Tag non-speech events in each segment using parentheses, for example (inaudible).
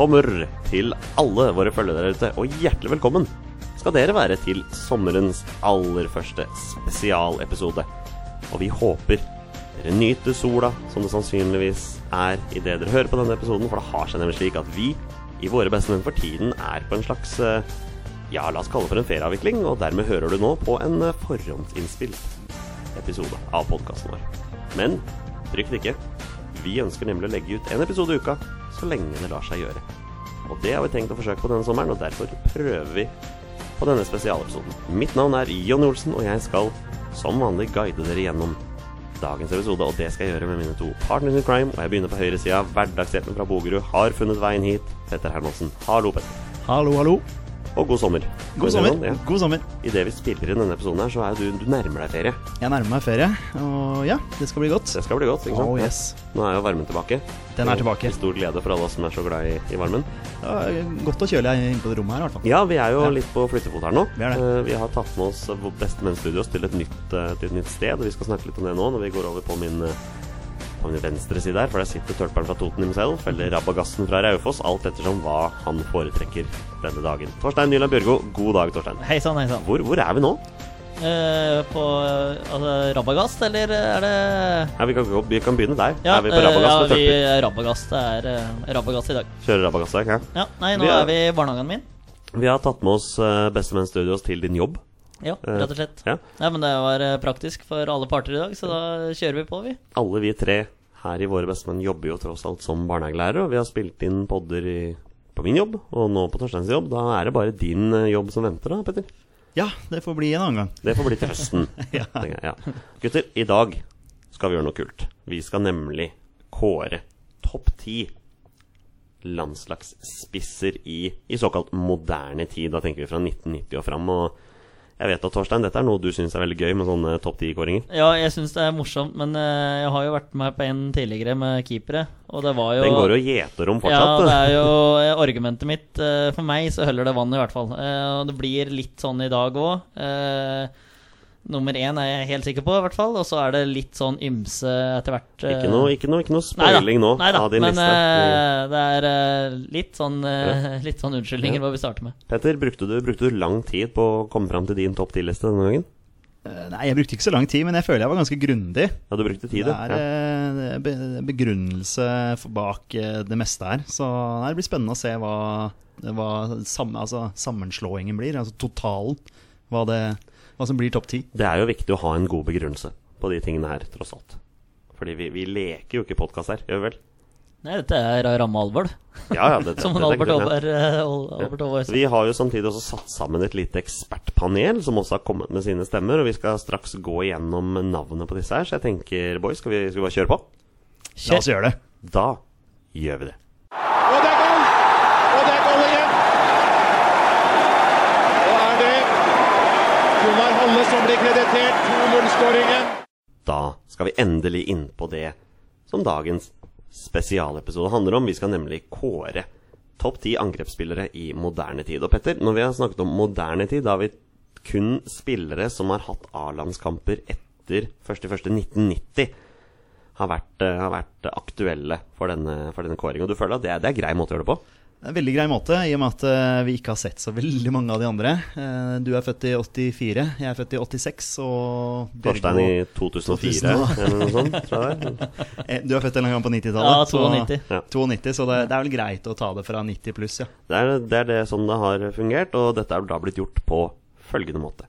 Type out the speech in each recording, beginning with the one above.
sommer til alle våre følgere der ute, og hjertelig velkommen skal dere være til sommerens aller første spesialepisode. Og vi håper dere nyter sola, som det sannsynligvis er idet dere hører på denne episoden, for det har seg nemlig slik at vi i Våre bestemenn for tiden er på en slags eh, ja, la oss kalle det for en ferieavvikling, og dermed hører du nå på en eh, forhåndsinnspilt episode av podkasten vår. Men frykt ikke. Vi ønsker nemlig å legge ut en episode i uka så lenge det lar seg gjøre. Og det har vi tenkt å forsøke på denne sommeren, og derfor prøver vi på denne spesialepisoden. Mitt navn er Jonny Olsen, og jeg skal som vanlig guide dere gjennom dagens episode, og det skal jeg gjøre med mine to partners in crime. Og jeg begynner på høyresida. Hverdagshjelpen fra Bogerud har funnet veien hit. Petter Hermansen. Hallo, Petter. Hallo, hallo. Og god sommer. God sommer. Ja. God sommer. Idet vi spiller inn denne episoden her, så er du, du nærmer deg ferie. Jeg nærmer meg ferie, og ja, det skal bli godt. Det skal bli godt. ikke sant? Oh, yes. Nå er jo varmen tilbake. Den er tilbake. Til stor glede for alle oss som er så glad i, i varmen. Ja, godt og kjølig inne på det rommet her, i hvert fall. Ja, vi er jo Ja. litt på flyttefot her nå. Vi er det. Eh, vi har tatt med oss Bestemenn Studios til, et nytt, eh, til et nytt sted, og vi skal snakke litt om det nå når vi går over på min eh, på min venstre side her, for der sitter tølperen fra Toten himself, eller rabagassen fra Raufoss, alt ettersom hva han foretrekker denne dagen. Torstein Nyland Bjørgo, god dag, Torstein. Hei sann, hei sann. Hvor, hvor er vi nå? Eh, på eh, altså, Rabagast, eller er det Ja, vi, kan, vi kan begynne der. Ja, er vi på Rabagast? Rabagass ja, vi er Rabagast. Det er uh, Rabagast i dag. Kjører Rabagast i dag, ja. Ja, nei, nå Vi er- er vi i barnehagen min. Vi har tatt med oss Bestemenn Studios til din jobb. Ja, Eh, rett og slett. ja. ja. men det var eh, praktisk for alle parter i dag, så da kjører vi på, vi. Alle vi tre her i Våre bestemenn jobber jo tross alt som barnehagelærere, og vi har spilt inn podder i, på min jobb, og nå på Torsteins jobb. Da er det bare din eh, jobb som venter, da, Petter. Ja, det får bli en annen gang. Det får bli til høsten. (laughs) Ja. jeg, ja. Gutter, i dag skal vi gjøre noe kult. Vi skal nemlig kåre topp ti landslagsspisser i, i såkalt moderne tid. Da tenker vi fra 1990 og fram. Og jeg vet at Torstein, dette er noe du syns er veldig gøy med sånne topp ti-kåringer. Ja, jeg syns det er morsomt, men eh, jeg har jo vært med på en tidligere med keepere, og det var jo Den går jo gjeter om Ja, det er jo (laughs) argumentet mitt. eh, For meg så holder det vann, i hvert fall. Eh, Og det blir litt sånn i dag òg. Nummer én er jeg helt sikker på, i hvert fall. Og så er det litt sånn ymse etter hvert. eh. Ikke noe, ikke noe, ikke noe spoiling nå neida, av din men liste. eh, det er uh, litt sånn uh, (laughs) Litt sånn unnskyldninger Ja. må vi starte med. Petter, brukte du, brukte du lang tid på å komme fram til din topp ti-liste denne gangen? Eh, Nei, jeg brukte ikke så lang tid, men jeg føler jeg var ganske grundig. Ja, du brukte tid, Det er ja. be- begrunnelse for- bak eh, det meste her. Så det blir spennende å se hva, hva sam, altså, sammenslåingen blir. Altså totalen. Hva, det, hva som blir topp ti. Det er jo viktig å ha en god begrunnelse på de tingene her, tross alt. Fordi vi, vi leker jo ikke podkast her, gjør vi vel? Nei, dette er ramme alvor. Ja, ja, det, (laughs) Som en Albert Aaber. eh, sa. Vi har jo samtidig også satt sammen et lite ekspertpanel som også har kommet med sine stemmer, og vi skal straks gå igjennom navnet på disse her, så jeg tenker, boys, skal vi, skal vi bare kjøre på? La oss gjøre det. Da gjør vi det. Og det er goal! Og det er goal igjen! Og er det Gunnar Halle som blir kreditert 2-0-skåringen. Da skal vi endelig inn på det som dagens spesialepisode handler om. Vi skal nemlig kåre topp ti angrepsspillere i moderne tid. Og Petter, når vi har snakket om moderne tid, da har vi kun spillere som har hatt A-landskamper etter 1.1.1990. Har vært, eh, har vært aktuelle for denne, denne kåringen. Og du føler at det det er grei måte å gjøre det på? En veldig grei måte, i og med at eh, vi ikke har sett så veldig mange av de andre. Eh, Du er født i 84, jeg er født i 86, og Torstein i Bjørgo- 2004 eller noe sånt, tror jeg. (laughs) Eh, Du er født en gang på 90-tallet. Ja, så- 92. Ja. 92, så det, det er vel greit å ta det fra 90 pluss, ja. Det er, det er det som det har fungert, og dette er da blitt gjort på følgende måte.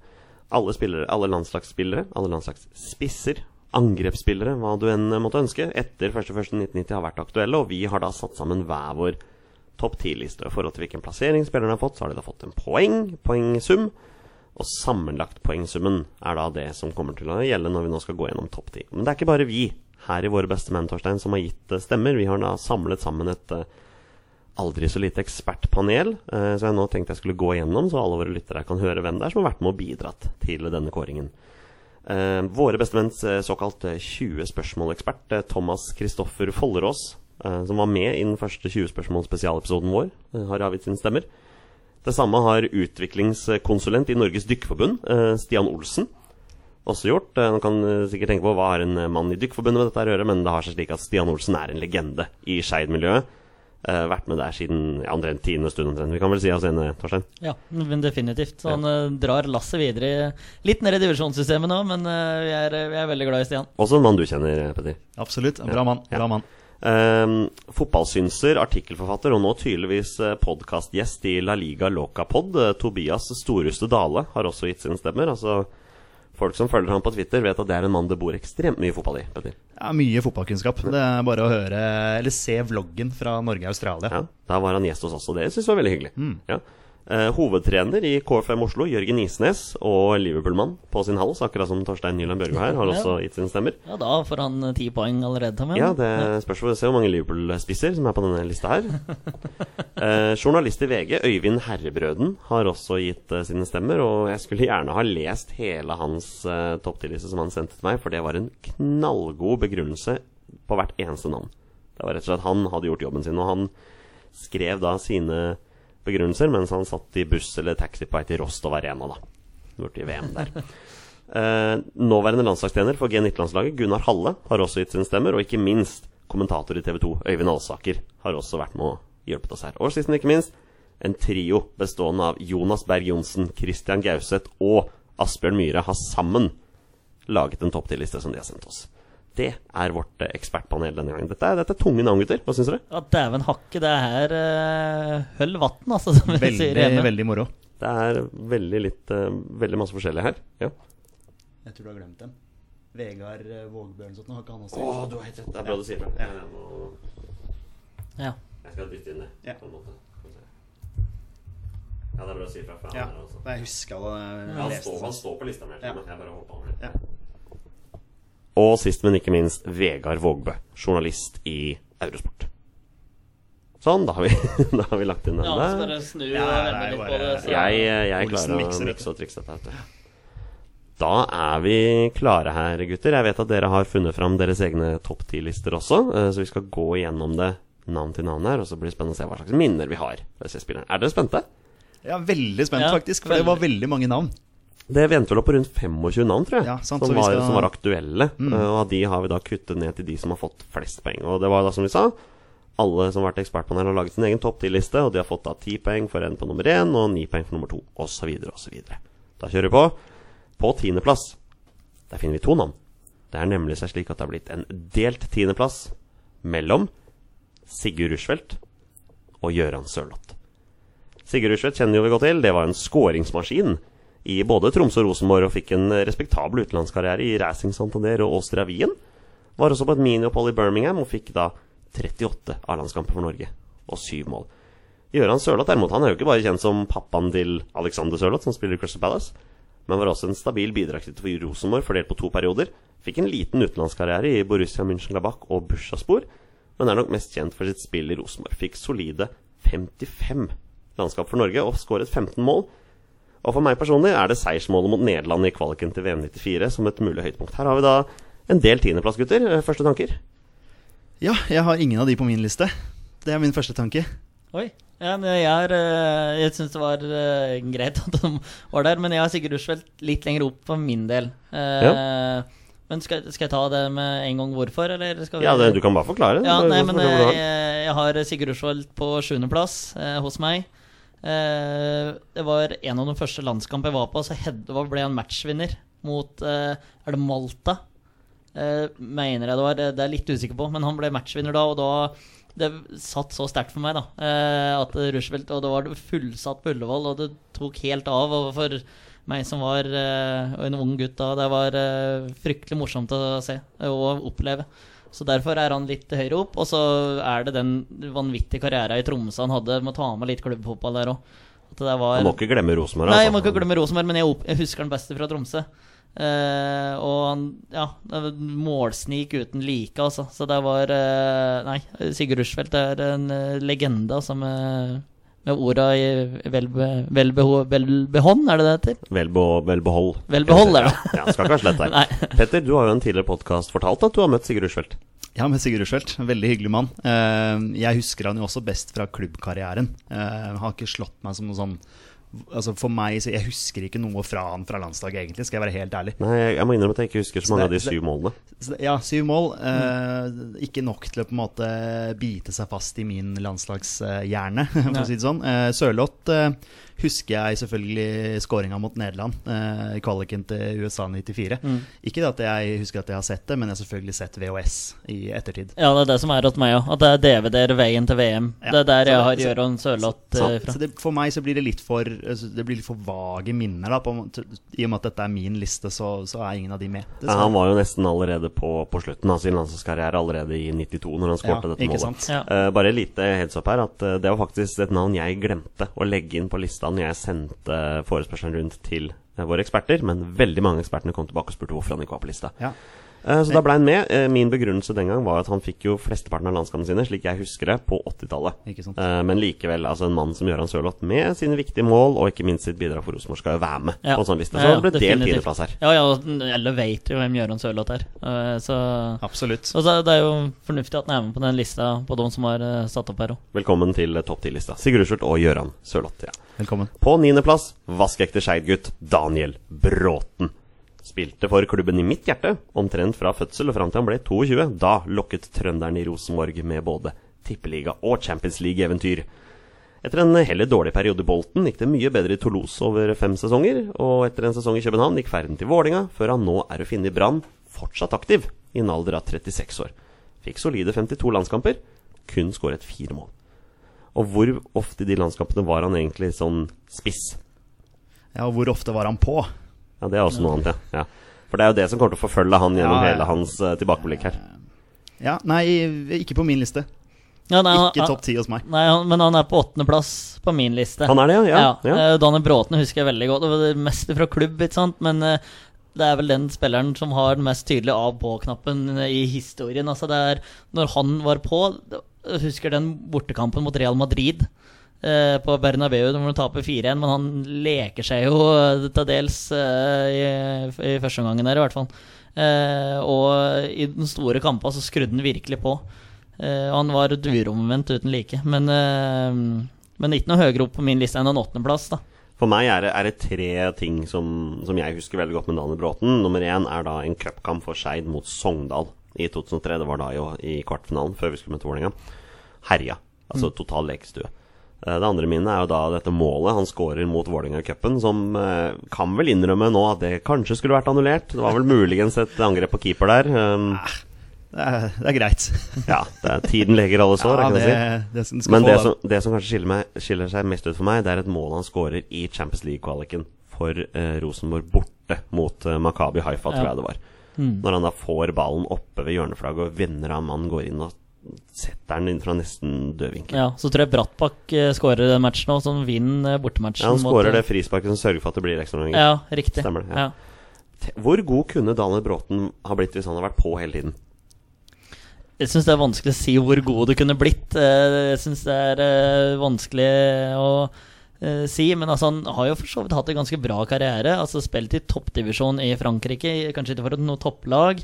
Alle spillere, alle landslagsspillere, alle landslagsspisser, angrepsspillere, hva du enn måtte ønske, etter 1.1.1990 har vært aktuelle, og vi har da satt sammen hver vår topp 10-liste. I forhold til hvilken plassering spillerne har fått, så har de da fått en poeng, poengsum, og sammenlagt poengsummen er da det som kommer til å gjelde når vi nå skal gå gjennom topp 10. Men det er ikke bare vi her i Våre beste menn, Torstein, som har gitt eh, stemmer. Vi har da samlet sammen et eh, aldri så lite ekspertpanel, eh, så jeg nå tenkte jeg skulle gå gjennom, så alle våre lyttere kan høre hvem det er som har vært med og bidratt til denne kåringen. Våre bestemenns menns såkalt eh, 20 spørsmål-ekspert, Thomas Kristoffer Follerås, som var med i den første 20 spørsmål-spesialepisoden vår, eh, har avgitt sine stemmer. Det samme har utviklingskonsulent i Norges Dykkerforbund, eh, Stian Olsen. også gjort. Nå Man kan eh, sikkert tenke på hva har en eh, mann i Dykkerforbundet med dette å gjøre, men det har seg slik at Stian Olsen er en legende i Skeid-miljøet. Uh, vært med der siden ja, omtrent tiende stund omtrent. Vi kan vel si oss enige, Torstein? Ja, men definitivt. Så han eh, drar lasset videre litt ned i divisjonssystemet nå, men uh, vi, er, vi er veldig glad i Stian. Også en mann du kjenner, Petter. Absolutt. Bra mann. Ja. Bra mann. Um, fotballsynser, artikkelforfatter og nå tydeligvis uh, podkastgjest i La Liga Loca Pod. eh, Tobias Storuste Dale har også gitt sine stemmer. Altså, folk som følger ham på Twitter, vet at det er en mann det bor ekstremt mye fotball i. Petter. Ja, mye fotballkunnskap. Det er bare å høre eller se vloggen fra Norge-Australia. Ja, da var han gjest hos oss, og det syns jeg var veldig hyggelig. Ja. Eh, hovedtrener i KFM Oslo, Jørgen Isnes, og Liverpool-mann på sin hals, akkurat som Torstein Nyland Børgo her, har også gitt sine stemmer. Ja, da får han eh, ti poeng allerede, Tom. Ja, det spørs for å se hvor mange Liverpool-spisser som er på denne lista her. (laughs) eh, journalist i VG, Øyvind Herrebrøden, har også gitt eh, sine stemmer. Og jeg skulle gjerne ha lest hele hans eh, topp 10-liste som han sendte til meg, for det var en knallgod begrunnelse på hvert eneste navn. Det var rett og slett Han hadde gjort jobben sin, og han skrev da sine begrunnelser mens han satt i buss eller taxi på vei til Rostov Arena, da. Borti VM der. (laughs) Eh, nåværende landslagstrener for G19-landslaget, Gunnar Halle, har også gitt sine stemmer. Og ikke minst kommentator i TV 2, Øyvind Alsaker, har også vært med og hjulpet oss her. Og sist, men ikke minst, en trio bestående av Jonas Berg Johnsen, Christian Gauseth og Asbjørn Myhre har sammen laget en topp 10-liste som de har sendt oss. Det er vårt eh, ekspertpanel denne gangen. Dette er, dette er tunge navn, gutter. Hva syns dere? Ja, Dæven hakke, det er uh, høll vatn, altså, som vi sier Veldig, hjemme. veldig moro. Det er veldig litt uh, Veldig masse forskjellig her. Ja. Jeg tror du har glemt dem. Vegard uh, Vågbjørnsson, har ikke han Å, du har helt rett. Det er bra du sier det. Jeg, må, Ja. jeg skal dytte inn det. Ja. På en måte. Ja, det er bra å si ifra. Ja, jeg husker det. Han står, han står på lista mi, Ja. jeg bare håper han det. Ja. Og sist, men ikke minst, Vegard Vågbø, journalist i Eurosport. Sånn, da har vi, (laughs) da har vi lagt inn denne. Ja, så bare snu Ja, og vende litt bare- på det. Så. Jeg, jeg klarer å mikse og trikse dette. Da er vi klare her, gutter. Jeg vet at dere har funnet fram deres egne topp ti-lister også, eh, så vi skal gå igjennom det navn til navn her, og så blir det spennende å se hva slags minner vi har. Er dere spente? Ja, veldig spent, Ja, faktisk. For det var veldig mange navn. Det venter vel opp på rundt 25 navn, tror jeg, Ja, sant, som, var, skal- som var aktuelle. Mm. Og av de har vi da kuttet ned til de som har fått flest poeng. Og det var da, som vi sa, alle som har vært ekspertpanel, har laget sin egen topp 10-liste, og de har fått da 10 poeng for en på nummer 1 og 9 poeng for nummer 2, osv., osv. Da kjører vi på. På tiendeplass, der finner vi to navn. Det er nemlig seg slik at det har blitt en delt tiendeplass mellom Sigurd Rushfeldt og Gøran Sørloth. Sigurd Rushfeldt kjenner jo vi godt til. Det var en skåringsmaskin i både Tromsø og Rosenborg og fikk en respektabel utenlandskarriere i Racing Santander og Austria Wien. Var også på et miniopphold i Birmingham og fikk da 38 A-landskamper for Norge og syv mål. Gøran Sørloth derimot, han er jo ikke bare kjent som pappaen til Alexander Sørloth, som spiller i Crystal Palace, men var også en stabil bidragsyter for Rosenborg, fordelt på to perioder. Fikk en liten utenlandskarriere i Borussia München-Labach og Bursaspor, men er nok mest kjent for sitt spill i Rosenborg. Fikk solide 55 landskap for Norge og skåret 15 mål. Og for meg personlig er det seiersmålet mot Nederland i kvaliken til VM 94 som et mulig høydepunkt. Her har vi da en del tiendeplass, gutter. Eh, Første tanker? Ja, jeg har ingen av de på min liste. Det er min første tanke. Oi. Ja, men jeg er, eh, jeg syns det var eh, greit at de var der, men jeg har Sigurd Rushfeldt litt lenger opp for min del. Ja. Men skal, skal jeg ta det med en gang hvorfor, eller skal vi Ja, det, du kan bare forklare. Ja, nei, men jeg, jeg har Sigurd Rushfeldt på sjuendeplass eh, hos meg. Eh, det var en av de første landskampene jeg var på, så Hedva ble en matchvinner mot eh, Er det Malta? Eh, mener jeg det var. Det, er jeg litt usikker på, men han ble matchvinner da, og da det satt så sterkt for meg, da. At Rushfeldt Og det var fullsatt på Ullevål, og det tok helt av Og for meg som var eh, en ung gutt da. Det var fryktelig morsomt å se og oppleve. Så derfor er han litt høyere opp. Og så er det den vanvittige karrieren i Tromsø han hadde. Må ta med litt klubbfotball der òg. Man må ikke glemme Rosenborg. Nei, jeg altså. må ikke glemme Rosenborg, men jeg, husker han beste fra Tromsø. Eh, og han Ja, målsnik uten like, altså. Så det var eh, Nei, Sigurd Rushfeldt er en eh, legende, altså, med, med orda i velbe, velbeho, velbehånd, er det det heter? Velbehold. Velbehold vel. Er det. Ja, skal ikke ha slett der. Petter, du har jo en tidligere podkast fortalt at du har møtt Sigurd Rushfeldt. Ja, med Sigurd Rushfeldt. En Veldig hyggelig mann. Eh, Jeg husker han jo også best fra klubbkarrieren. Eh, Han har ikke slått meg som noen sånn Altså For meg, så Jeg husker ikke noe fra han fra landslaget, egentlig, skal jeg være helt ærlig. Nei, jeg- jeg må innrømme at jeg ikke husker så Så mange det- av de syv målene. Det- Ja, syv mål. Eh, ikke nok til å på en måte bite seg fast i min landslagshjerne, (laughs) for å si det sånn. Uh, Sørloth eh, husker jeg selvfølgelig skåringa mot Nederland eh, i kvaliken til USA 94. Ikke det at jeg husker at jeg har sett det, men jeg har selvfølgelig sett VHS i ettertid. Ja, det er det som er hos meg òg. At det er DVD-er veien til VM. Ja, Det er der så jeg har Gøran Sørloth eh, fra. så det, for meg så blir det litt for altså, Det blir litt for vage minner. Da, på. I og med at dette er min liste, så, så er ingen av de med. Ja, han var jo nesten allerede på, på slutten av sin landslagskarriere, allerede i 92, når han skårte Ja, dette målet. Eh, bare lite heads up her, at uh, det var faktisk et navn jeg glemte å legge inn på lista når jeg sendte forespørselen rundt til våre eksperter, men veldig mange ekspertene kom tilbake og spurte hvorfor han ikke var på lista. Ja. Eh, Så da ble han med. Eh, Min begrunnelse den gang var at han fikk jo flesteparten av landskampene sine, slik jeg husker det, på 80-tallet. Ikke sant. Eh, Men likevel, altså en mann som Gøran Sørloth, med sine viktige mål, og ikke minst sitt bidrag for Rosenborg, skal jo være med Ja. på en sånn liste. Så Ja, ja, det ble delt definitivt. tiendeplass her. Ja, ja, alle vet jo hvem Gøran Sørloth er. Eh, Så Absolutt. Og så det er jo fornuftig at han er med på den lista på de som har satt opp her òg. Velkommen til topp 10-lista. Sigurd Rushult og Gøran Sørloth. Ja. Velkommen. På niendeplass vaskeekte Skeid-gutt Daniel Bråten. Spilte for klubben i mitt hjerte, omtrent fra fødsel og fram til han ble 22. Da lokket trønderen i Rosenborg med både tippeliga- og Champions League-eventyr. Etter en heller dårlig periode i Bolten gikk det mye bedre i Toulouse over fem sesonger, og etter en sesong i København gikk ferden til Vålinga, før han nå er å finne i Brann, fortsatt aktiv, i en alder av 36 år. Fikk solide 52 landskamper, kun skåret fire mål. Og hvor ofte i de landskampene var han egentlig sånn spiss? Ja, og hvor ofte var han på? Ja, det er også noe annet, ja. ja. For det er jo det som kommer til å forfølge han gjennom Ja, ja. hele hans uh, tilbakeblikk her. Ja, Nei, ikke på min liste. Ja, nei, han- Ikke topp ti hos meg. Nei, han, men han er på åttendeplass på min liste. Han er det, ja? Ja, ja. eh, Daniel Bråten husker jeg veldig godt. Det var mest fra klubb, ikke sant. Men uh, det er vel den spilleren som har den mest tydelige av-på-knappen i historien. Altså det er Når han var på husker den bortekampen mot Real Madrid. Eh, På Bernabeu når de taper 4-1, men han leker seg jo eh, til dels eh, i, i første omgangen der, i hvert fall. Og i den store kampen så skrudde han virkelig på. og han var duromvendt uten like. Men, men ikke noe høyere opp på min liste enn en åttendeplass, da. For meg er det, er det tre ting som, som jeg husker veldig godt med Daniel Bråten. Nummer én er da en cupkamp for Skeid mot Sogndal i 2003. Det var da jo i kvartfinalen, før vi skulle møte Vålerenga. Herja. Altså total lekestue. Eh, Det andre minnet er jo da dette målet han skårer mot Vålerenga i cupen, som eh, kan vel innrømme nå at det kanskje skulle vært annullert. Det var vel muligens et angrep på keeper der. Um, Det er, det er greit. (laughs) ja, er, tiden leger alle sår, Ja, det, si. det som Men det som, det som kanskje skiller, meg, skiller seg mest ut for meg, det er et mål han skårer i Champions League-kvaliken for eh, Rosenborg borte mot eh, Makabi Haifa, tror jeg det var. Når han da får ballen oppe ved hjørneflagget, og vinner av mannen går inn og setter han inn fra nesten død vinkel. Ja, Så tror jeg Brattbakk uh, skårer den matchen òg, som vinner uh, bortematchen. Ja, han skårer eh, det frisparket som sørger for at det blir ekstraomganger. Ja, riktig. Stemmer det, ja. ja. Hvor god kunne Daniel Bråten ha blitt hvis han hadde vært på hele tiden? Jeg syns det er vanskelig å si hvor god du kunne blitt. Eh, Jeg syns det er eh, vanskelig å eh, si. Men altså, han har jo for så vidt hatt en ganske bra karriere. Altså Spilt i toppdivisjon i Frankrike, kanskje ikke for noe topplag.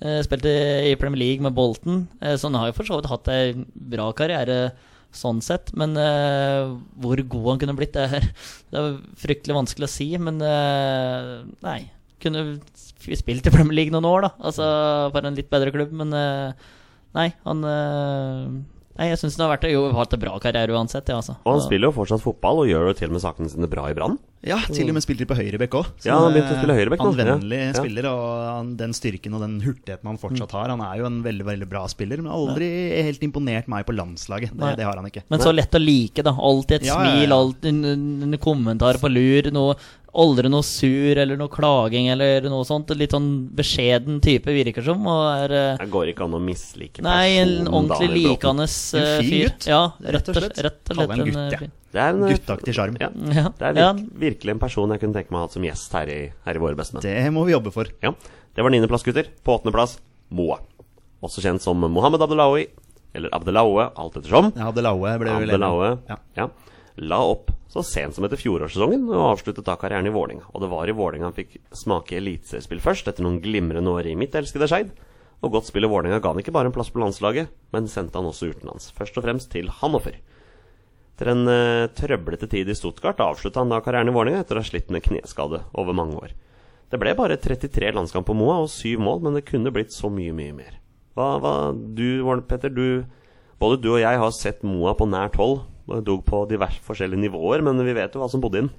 Eh, Spilt i Premier League med Bolton. Eh, Så han har jo for så vidt hatt en bra karriere sånn sett. Men uh, hvor god han kunne blitt, det er, det er fryktelig vanskelig å si. Men uh, nei. Kunne spilt i Premier League noen år, da. Altså for en litt bedre klubb. Men uh, Nei, han Nei, jeg syns han har vært, jo, hatt en bra karriere uansett. Ja, altså. Og han spiller jo fortsatt fotball, og gjør jo til og med sakene sine bra i Brann. Ja, til og med spilte de på høyrebekk òg. Ja, han begynte å spille høyrebekk. Anvendelig Ja, ja. spiller, og den styrken og den hurtigheten han fortsatt har. Han er jo en veldig veldig bra spiller, men aldri helt imponert meg på landslaget. Det, det har han ikke. Men så lett å like, da. Alltid et Ja, ja, ja. smil, alltid en, en kommentar på lur. Noe, aldri noe sur eller noe klaging eller noe sånt. Litt sånn beskjeden type, virker som. Og er øh, Det går ikke an å mislike personen. Nei, en ordentlig Bråten. likende En fyr. gutt, Ja, rett og slett. Rett og slett en en gutt, ja. Det er en Guttaktig sjarm. Ja. Ja, Det er ja. virk, virkelig en person jeg kunne tenke meg å ha som gjest her i, her i Våre bestemenn. Det må vi jobbe for. Ja, det var niendeplass, gutter. På åttendeplass Moa. Også kjent som Mohammed Abdelawi, eller Abdelaue, alt ettersom. Ja, Abdelaue ble vel Abdelaue Ja. ja. La opp så sent som etter fjorårssesongen og avsluttet da karrieren i Vålinga. Og det var i Vålinga han fikk smake eliteseriespill først, etter noen glimrende år i mitt elskede Skeid. Og godt spill i Vålinga ga han ikke bare en plass på landslaget, men sendte han også utenlands. Først og fremst til Hanoffer. Etter en uh, trøblete tid i Stuttgart avslutta han da karrieren i Vålinga etter å ha slitt med kneskade over mange år. Det ble bare 33 landskamp på Moa og syv mål, men det kunne blitt så mye, mye mer. Hva, hva du, Petter, du, både du og jeg har sett Moa på nært hold. Og Dog på diverse forskjellige nivåer, men vi vet jo hva som bodde inn.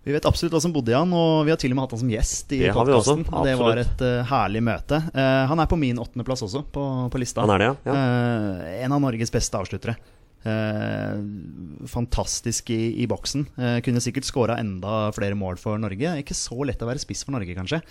Vi vet absolutt hva som bodde i han, og vi har til og med hatt han som gjest i podkasten. Det var et uh, herlig møte. Uh, han er på min åttendeplass også, på, på lista. Han er det, ja. ja. Uh, en av Norges beste avsluttere. Fantastisk i, i boksen. Kunne sikkert skåra enda flere mål for Norge. Ikke så lett å være spiss for Norge, kanskje.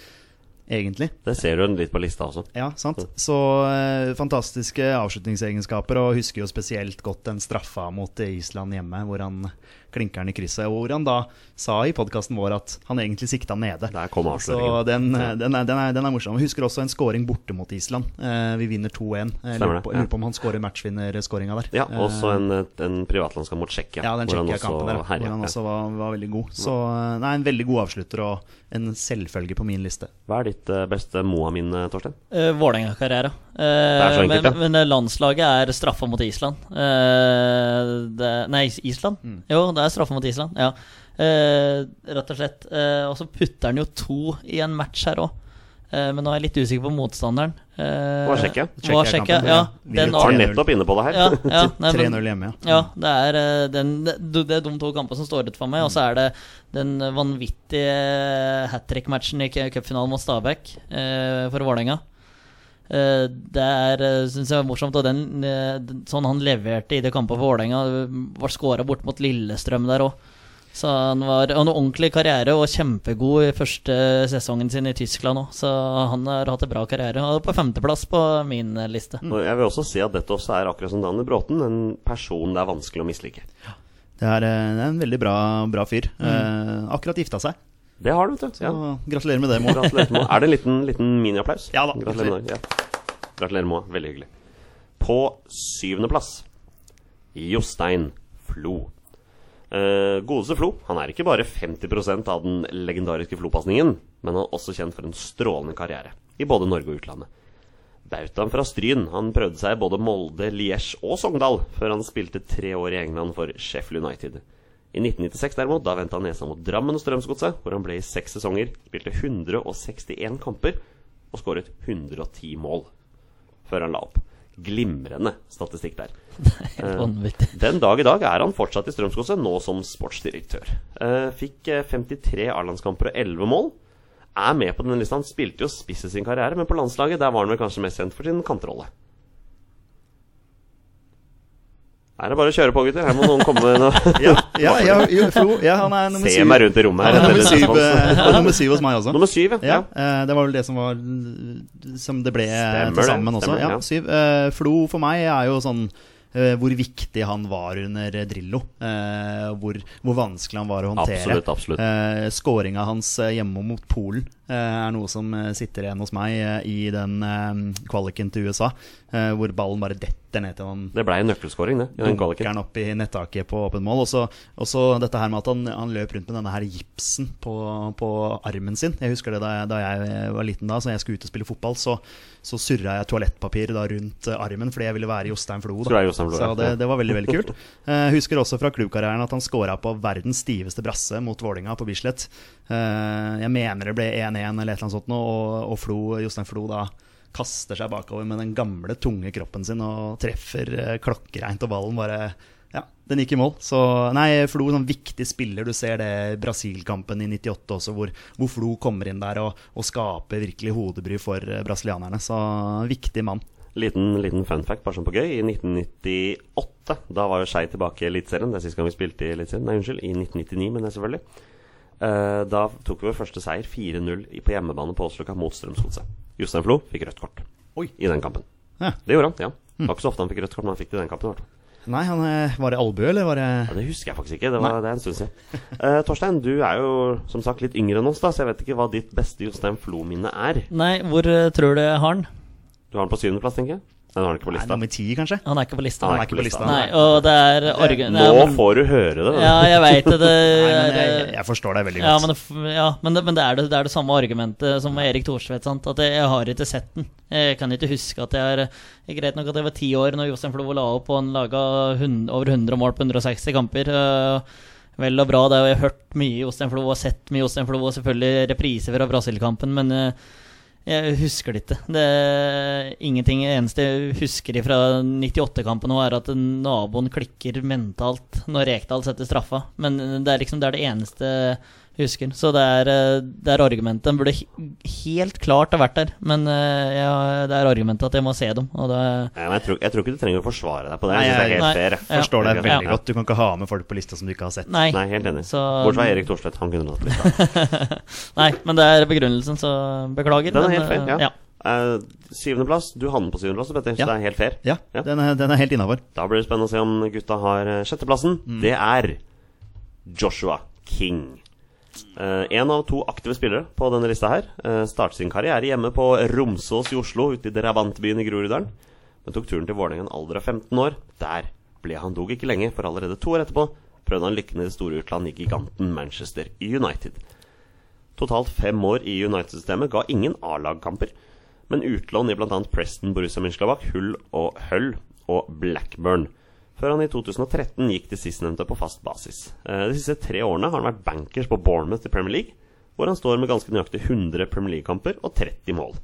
Egentlig. Det ser du litt på lista også. Ja, sant. Så eh, fantastiske avslutningsegenskaper, og husker jo spesielt godt den straffa mot Island hjemme, hvor han klinker den i krysset. Og hvor han da sa i podkasten vår at han egentlig sikta nede. Der kom Så avsløringen. den, eh, den, er, den, er, den er morsom. Jeg husker også en scoring borte mot Island. Eh, vi vinner 2-1. Jeg lurer på, lurer på om han scorer matchvinnerskåringa der. Ja, også Eh, en, en privatlandskamp mot Tsjekkia. ja, den Tsjekkia-kampen der, hvor han også var, var veldig god. Så eh, nei, en veldig god avslutter og en selvfølge på min liste. Hva er ditt eh, beste Moa-minne, Torstein? Uh, Vålerenga-karriere. Enkelt, men, ja. men landslaget er straffa mot Island. Eh, det, nei, Island? Mm. Jo, det er straffa mot Island. Ja. Eh, rett og slett. Eh, og så putter han jo to i en match her òg. Men nå er jeg litt usikker på motstanderen. Uh, Var Tsjekkia? Var Tsjekkia, ja. Den, var Var nettopp inne på det her. ja, ja, (laughs) 3-0 hjemme, ja. ja, det er, eh, den, det, det er de to kampene som står ut for meg. Og så er det den vanvittige hat trick-matchen i cu- cupfinalen mot Stabæk eh, for Vålerenga. Eh, det er, synes syns jeg, var morsomt. Og den, eh, den, sånn han leverte i det kampet for Vålerenga, eh, var skåra bort mot Lillestrøm der òg. Så han var han ordentlig karriere og kjempegod i første sesongen sin i Tyskland òg. Så han har hatt en bra karriere. Og er på femteplass på min liste. Mm. jeg vil også si at dette også er akkurat som Daniel Bråten, en person det er vanskelig å mislike. Det er, eh, det er en veldig bra, bra fyr. Eh, akkurat gifta seg. Det har du, vet du. Ja. gratulerer med det, Mo. Moa. Er det en liten, liten miniapplaus? Ja da. Gratulerer, med det. ja. Gratulerer, Moa. Veldig hyggelig. På syvendeplass Jostein Flo. Eh, godeste Flo han er ikke bare 50% av den legendariske Flo-pasningen, men han er også kjent for en strålende karriere i både Norge og utlandet. Bautaen fra Stryn han prøvde seg i både Molde, Liège og Sogndal før han spilte tre år i England for Sheffield United. I 1996 derimot, da vendte han nesa mot Drammen og Strømsgodset, hvor han ble i seks sesonger, spilte 161 kamper og skåret 110 mål før han la opp. Glimrende statistikk der. (laughs) Vanvittig. Den dag i dag er han fortsatt i Strømsgodset, nå som sportsdirektør. Eh, fikk eh, 53 A-landskamper og 11 mål. Er med på denne lista. Han spilte jo spiss i sin karriere, men på landslaget der var han vel kanskje mest kjent for sin kantrolle. Her er det bare å kjøre på, gutter. Her må noen komme med noe. (laughs) Ja, ja, ja, jo, Flo, ja, han er nummer Se syv. meg rundt i rommet her. Han er nummer syv, er nummer syv hos meg også. Nummer syv, ja. Ja, eh, det var vel det som var Som det ble Stemmer til sammen også. stemmer, Ja, syv. Uh, Flo for meg er jo sånn hvor viktig han var under Drillo. Eh, hvor, hvor vanskelig han var å håndtere. Absolutt, absolutt. Eh, Skåringa hans eh, hjemme mot Polen eh, er noe som eh, sitter igjen hos meg eh, i den eh, kvaliken til USA. eh, hvor ballen bare detter ned til han Det blei en nøkkelskåring, det. I den kvaliken. opp i nettaket på åpen mål. Og så dette her med at han, han løp rundt med denne her gipsen på, på armen sin. Jeg husker det da jeg, da jeg var liten, da så jeg skulle ut og spille fotball. Så, så surra jeg toalettpapir da rundt eh, armen fordi jeg ville være Jostein Flo. Da. Jostein Flo, så det, det var veldig veldig kult. (laughs) Eh, Jeg husker også fra klubbkarrieren at han scora på verdens stiveste brasse mot Vålinga på Bislett. Eh, Jeg mener det ble 1-1 eller et eller annet sånt, og, og Flo, Jostein Flo da kaster seg bakover med den gamle, tunge kroppen sin og treffer eh, klokkereint, og ballen bare Ja, den gikk i mål. Så nei, Flo er en sånn viktig spiller. Du ser det Brasil-kampen i 98 også, hvor, hvor Flo kommer inn der og, og skaper virkelig hodebry for eh, brasilianerne. Så viktig mann. Liten, liten fun fact, bare sånn på gøy. I 1998, da var jo Skei tilbake i Eliteserien. Det er sist gang vi spilte i Eliteserien. Nei, unnskyld. I 1999, men det selvfølgelig. Uh, da tok vi vår første seier, 4-0, på hjemmebane på Åsløkka mot Strømsgodset. Jostein Flo fikk rødt kort Oi. i den kampen. Ja. Det gjorde han, ja. Det var ikke så ofte han fikk rødt kort, men han fikk det i den kampen. Nei, han, eh, var det albue, eller var det Ja, Det husker jeg faktisk ikke. Det, var, det er en stund siden. Uh, Torstein, du er jo som sagt litt yngre enn oss, da, så jeg vet ikke hva ditt beste Jostein Flo-minne er. Nei, hvor uh, tror du jeg har den? Du har den på syvendeplass, tenker jeg? Den har han ikke på Nei, lista. nummer ti, kanskje? Han er ikke på lista. Han er ikke på lista. Nei, og det er orga- Nå Nå men- får du høre det. Ja, jeg veit det. det (laughs) Nei, men jeg, jeg forstår deg veldig Ja, godt. men, det, ja, men, det, men det, er det, det er det samme argumentet som med Erik Thorstvedt. Sant? At jeg, jeg har ikke sett den. Jeg kan ikke huske at jeg er er Greit nok at jeg var ti år når Jostein Flo la opp og han laga over 100 mål på 160 kamper. øh, vel og bra, det, og jeg har hørt mye Jostein Flo og sett mye Jostein Flo, og selvfølgelig repriser fra Brasil-kampen, men øh, jeg husker det ikke. Det er ingenting eneste jeg husker fra 98-kampen nå, er at naboen klikker mentalt når Rekdal setter straffa. Men det er liksom det er det eneste jeg husker. Så det er, eh, det er argumentet. Den burde helt klart ha vært der, men eh, ja, det er argumentet at jeg må se dem. Og det Ja, men jeg, tror, jeg tror ikke du trenger å forsvare deg på det. Nei, Jeg synes det er jeg- helt Nei. fair. Ja. Forstår deg veldig Ja. godt. Du kan ikke ha med folk på lista som du ikke har sett. Nei. Nei, helt enig. Så- Bortsett fra Erik Thorstvedt. Han kunne hatt lista. (laughs) Nei, men det er begrunnelsen, så beklager. Den er men, helt fair, eh, ja. Uh, syvendeplass. Du havner på syvendeplass, Petter, så det er helt fair. Ja, Ja. Den, er, den er helt innafor. Da blir det spennende å se om gutta har eh, sjetteplassen. Mm. Det er Joshua King. Eh, en av to aktive spillere på denne lista her. Uh, startet sin karriere hjemme på Romsås i Oslo, ute i drabantbyen i Groruddalen. Men tok turen til Vålerenga en alder av 15 år. Der ble han dog ikke lenge, for allerede to år etterpå prøvde han lykken i det store utland i giganten Manchester United. Totalt fem år i United-systemet ga ingen A-lagkamper, men utlån i bl.a. Preston, Borussia Mönchengladbach, Hull og Hull og Blackburn. Før han i 2013 gikk til sistnevnte på fast basis. Eh, De siste tre årene har han vært bankers på Bournemouth i Premier League, hvor han står med ganske nøyaktig 100 Premier League-kamper og 30 mål.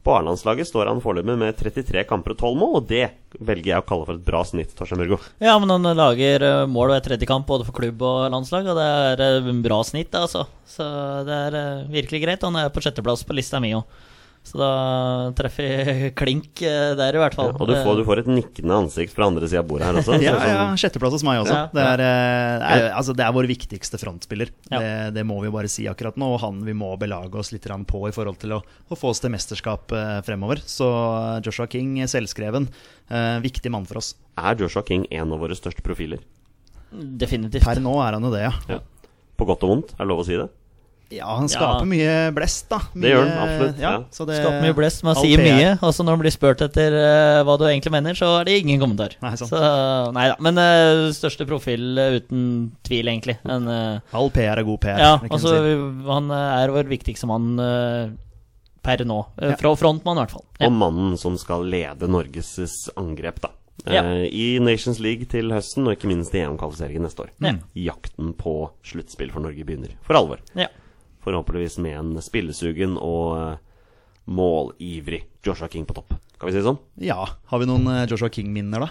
På A-landslaget står han foreløpig med 33 kamper og 12 mål, og det velger jeg å kalle for et bra snitt, Torstein Burgo. Ja, men han lager mål mål hver tredje kamp, både for klubb og landslag, og det er eh, bra snitt, altså. Så det er eh, virkelig greit. Han er på sjetteplass på lista mi òg. Så da treffer jeg (laughs) klink eh, der, i hvert fall. Og du får, du får et nikkende ansikt fra andre sida av bordet her også. Ja, ja, sånn- Sjetteplass hos meg også. Ja, det, er, eh, er, altså, det er vår viktigste frontspiller. Ja. Det, det må vi bare si akkurat nå. Og han vi må belage oss litt på i forhold til å, å få oss til mesterskap eh, fremover. Så eh, Joshua King, selvskreven, eh, viktig mann for oss. Er Joshua King en av våre største profiler? Definitivt. Per nå er han jo det, ja. Ja. På godt og vondt, er det lov å si det? Ja, han skaper Ja. mye blest, da. Mye, Det gjør han, absolutt, Ja, ja. så det, Skaper mye blest, man sier mye. Og så når han blir spurt etter uh, hva du egentlig mener, så er det ingen kommentar. Nei, sant. Så, nei da. Men uh, største profil uh, uten tvil, egentlig. En, All PR er god PR. ja, altså, si. han er vår viktigste mann per nå. Ja. Fra frontmann, i hvert fall. Ja. Og mannen som skal lede Norges angrep, da. Ja. I Nations League til høsten, og ikke minst i EM-kvalifiseringen neste år. Ja. Jakten på sluttspill for Norge begynner for alvor. Ja. Forhåpentligvis med en spillesugen og eh, målivrig Joshua King på topp. Kan vi si det sånn? Ja. Har vi noen eh, Joshua King-minner, da?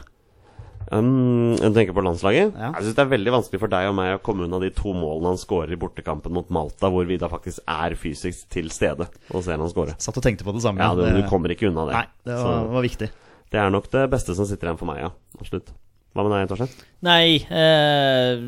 Um, jeg tenker på landslaget. Ja. Jeg synes Det er veldig vanskelig for deg og meg å komme unna de to målene han skårer i bortekampen mot Malta, hvor vi da faktisk er fysisk til stede og ser han skåre. Satt og tenkte på det samme. Ja, du, Det- du kommer ikke unna det. Nei, det var, Så var viktig. det er nok det beste som sitter igjen for meg, ja. Absolutt. Hva med deg, Torstein? Nei, eh,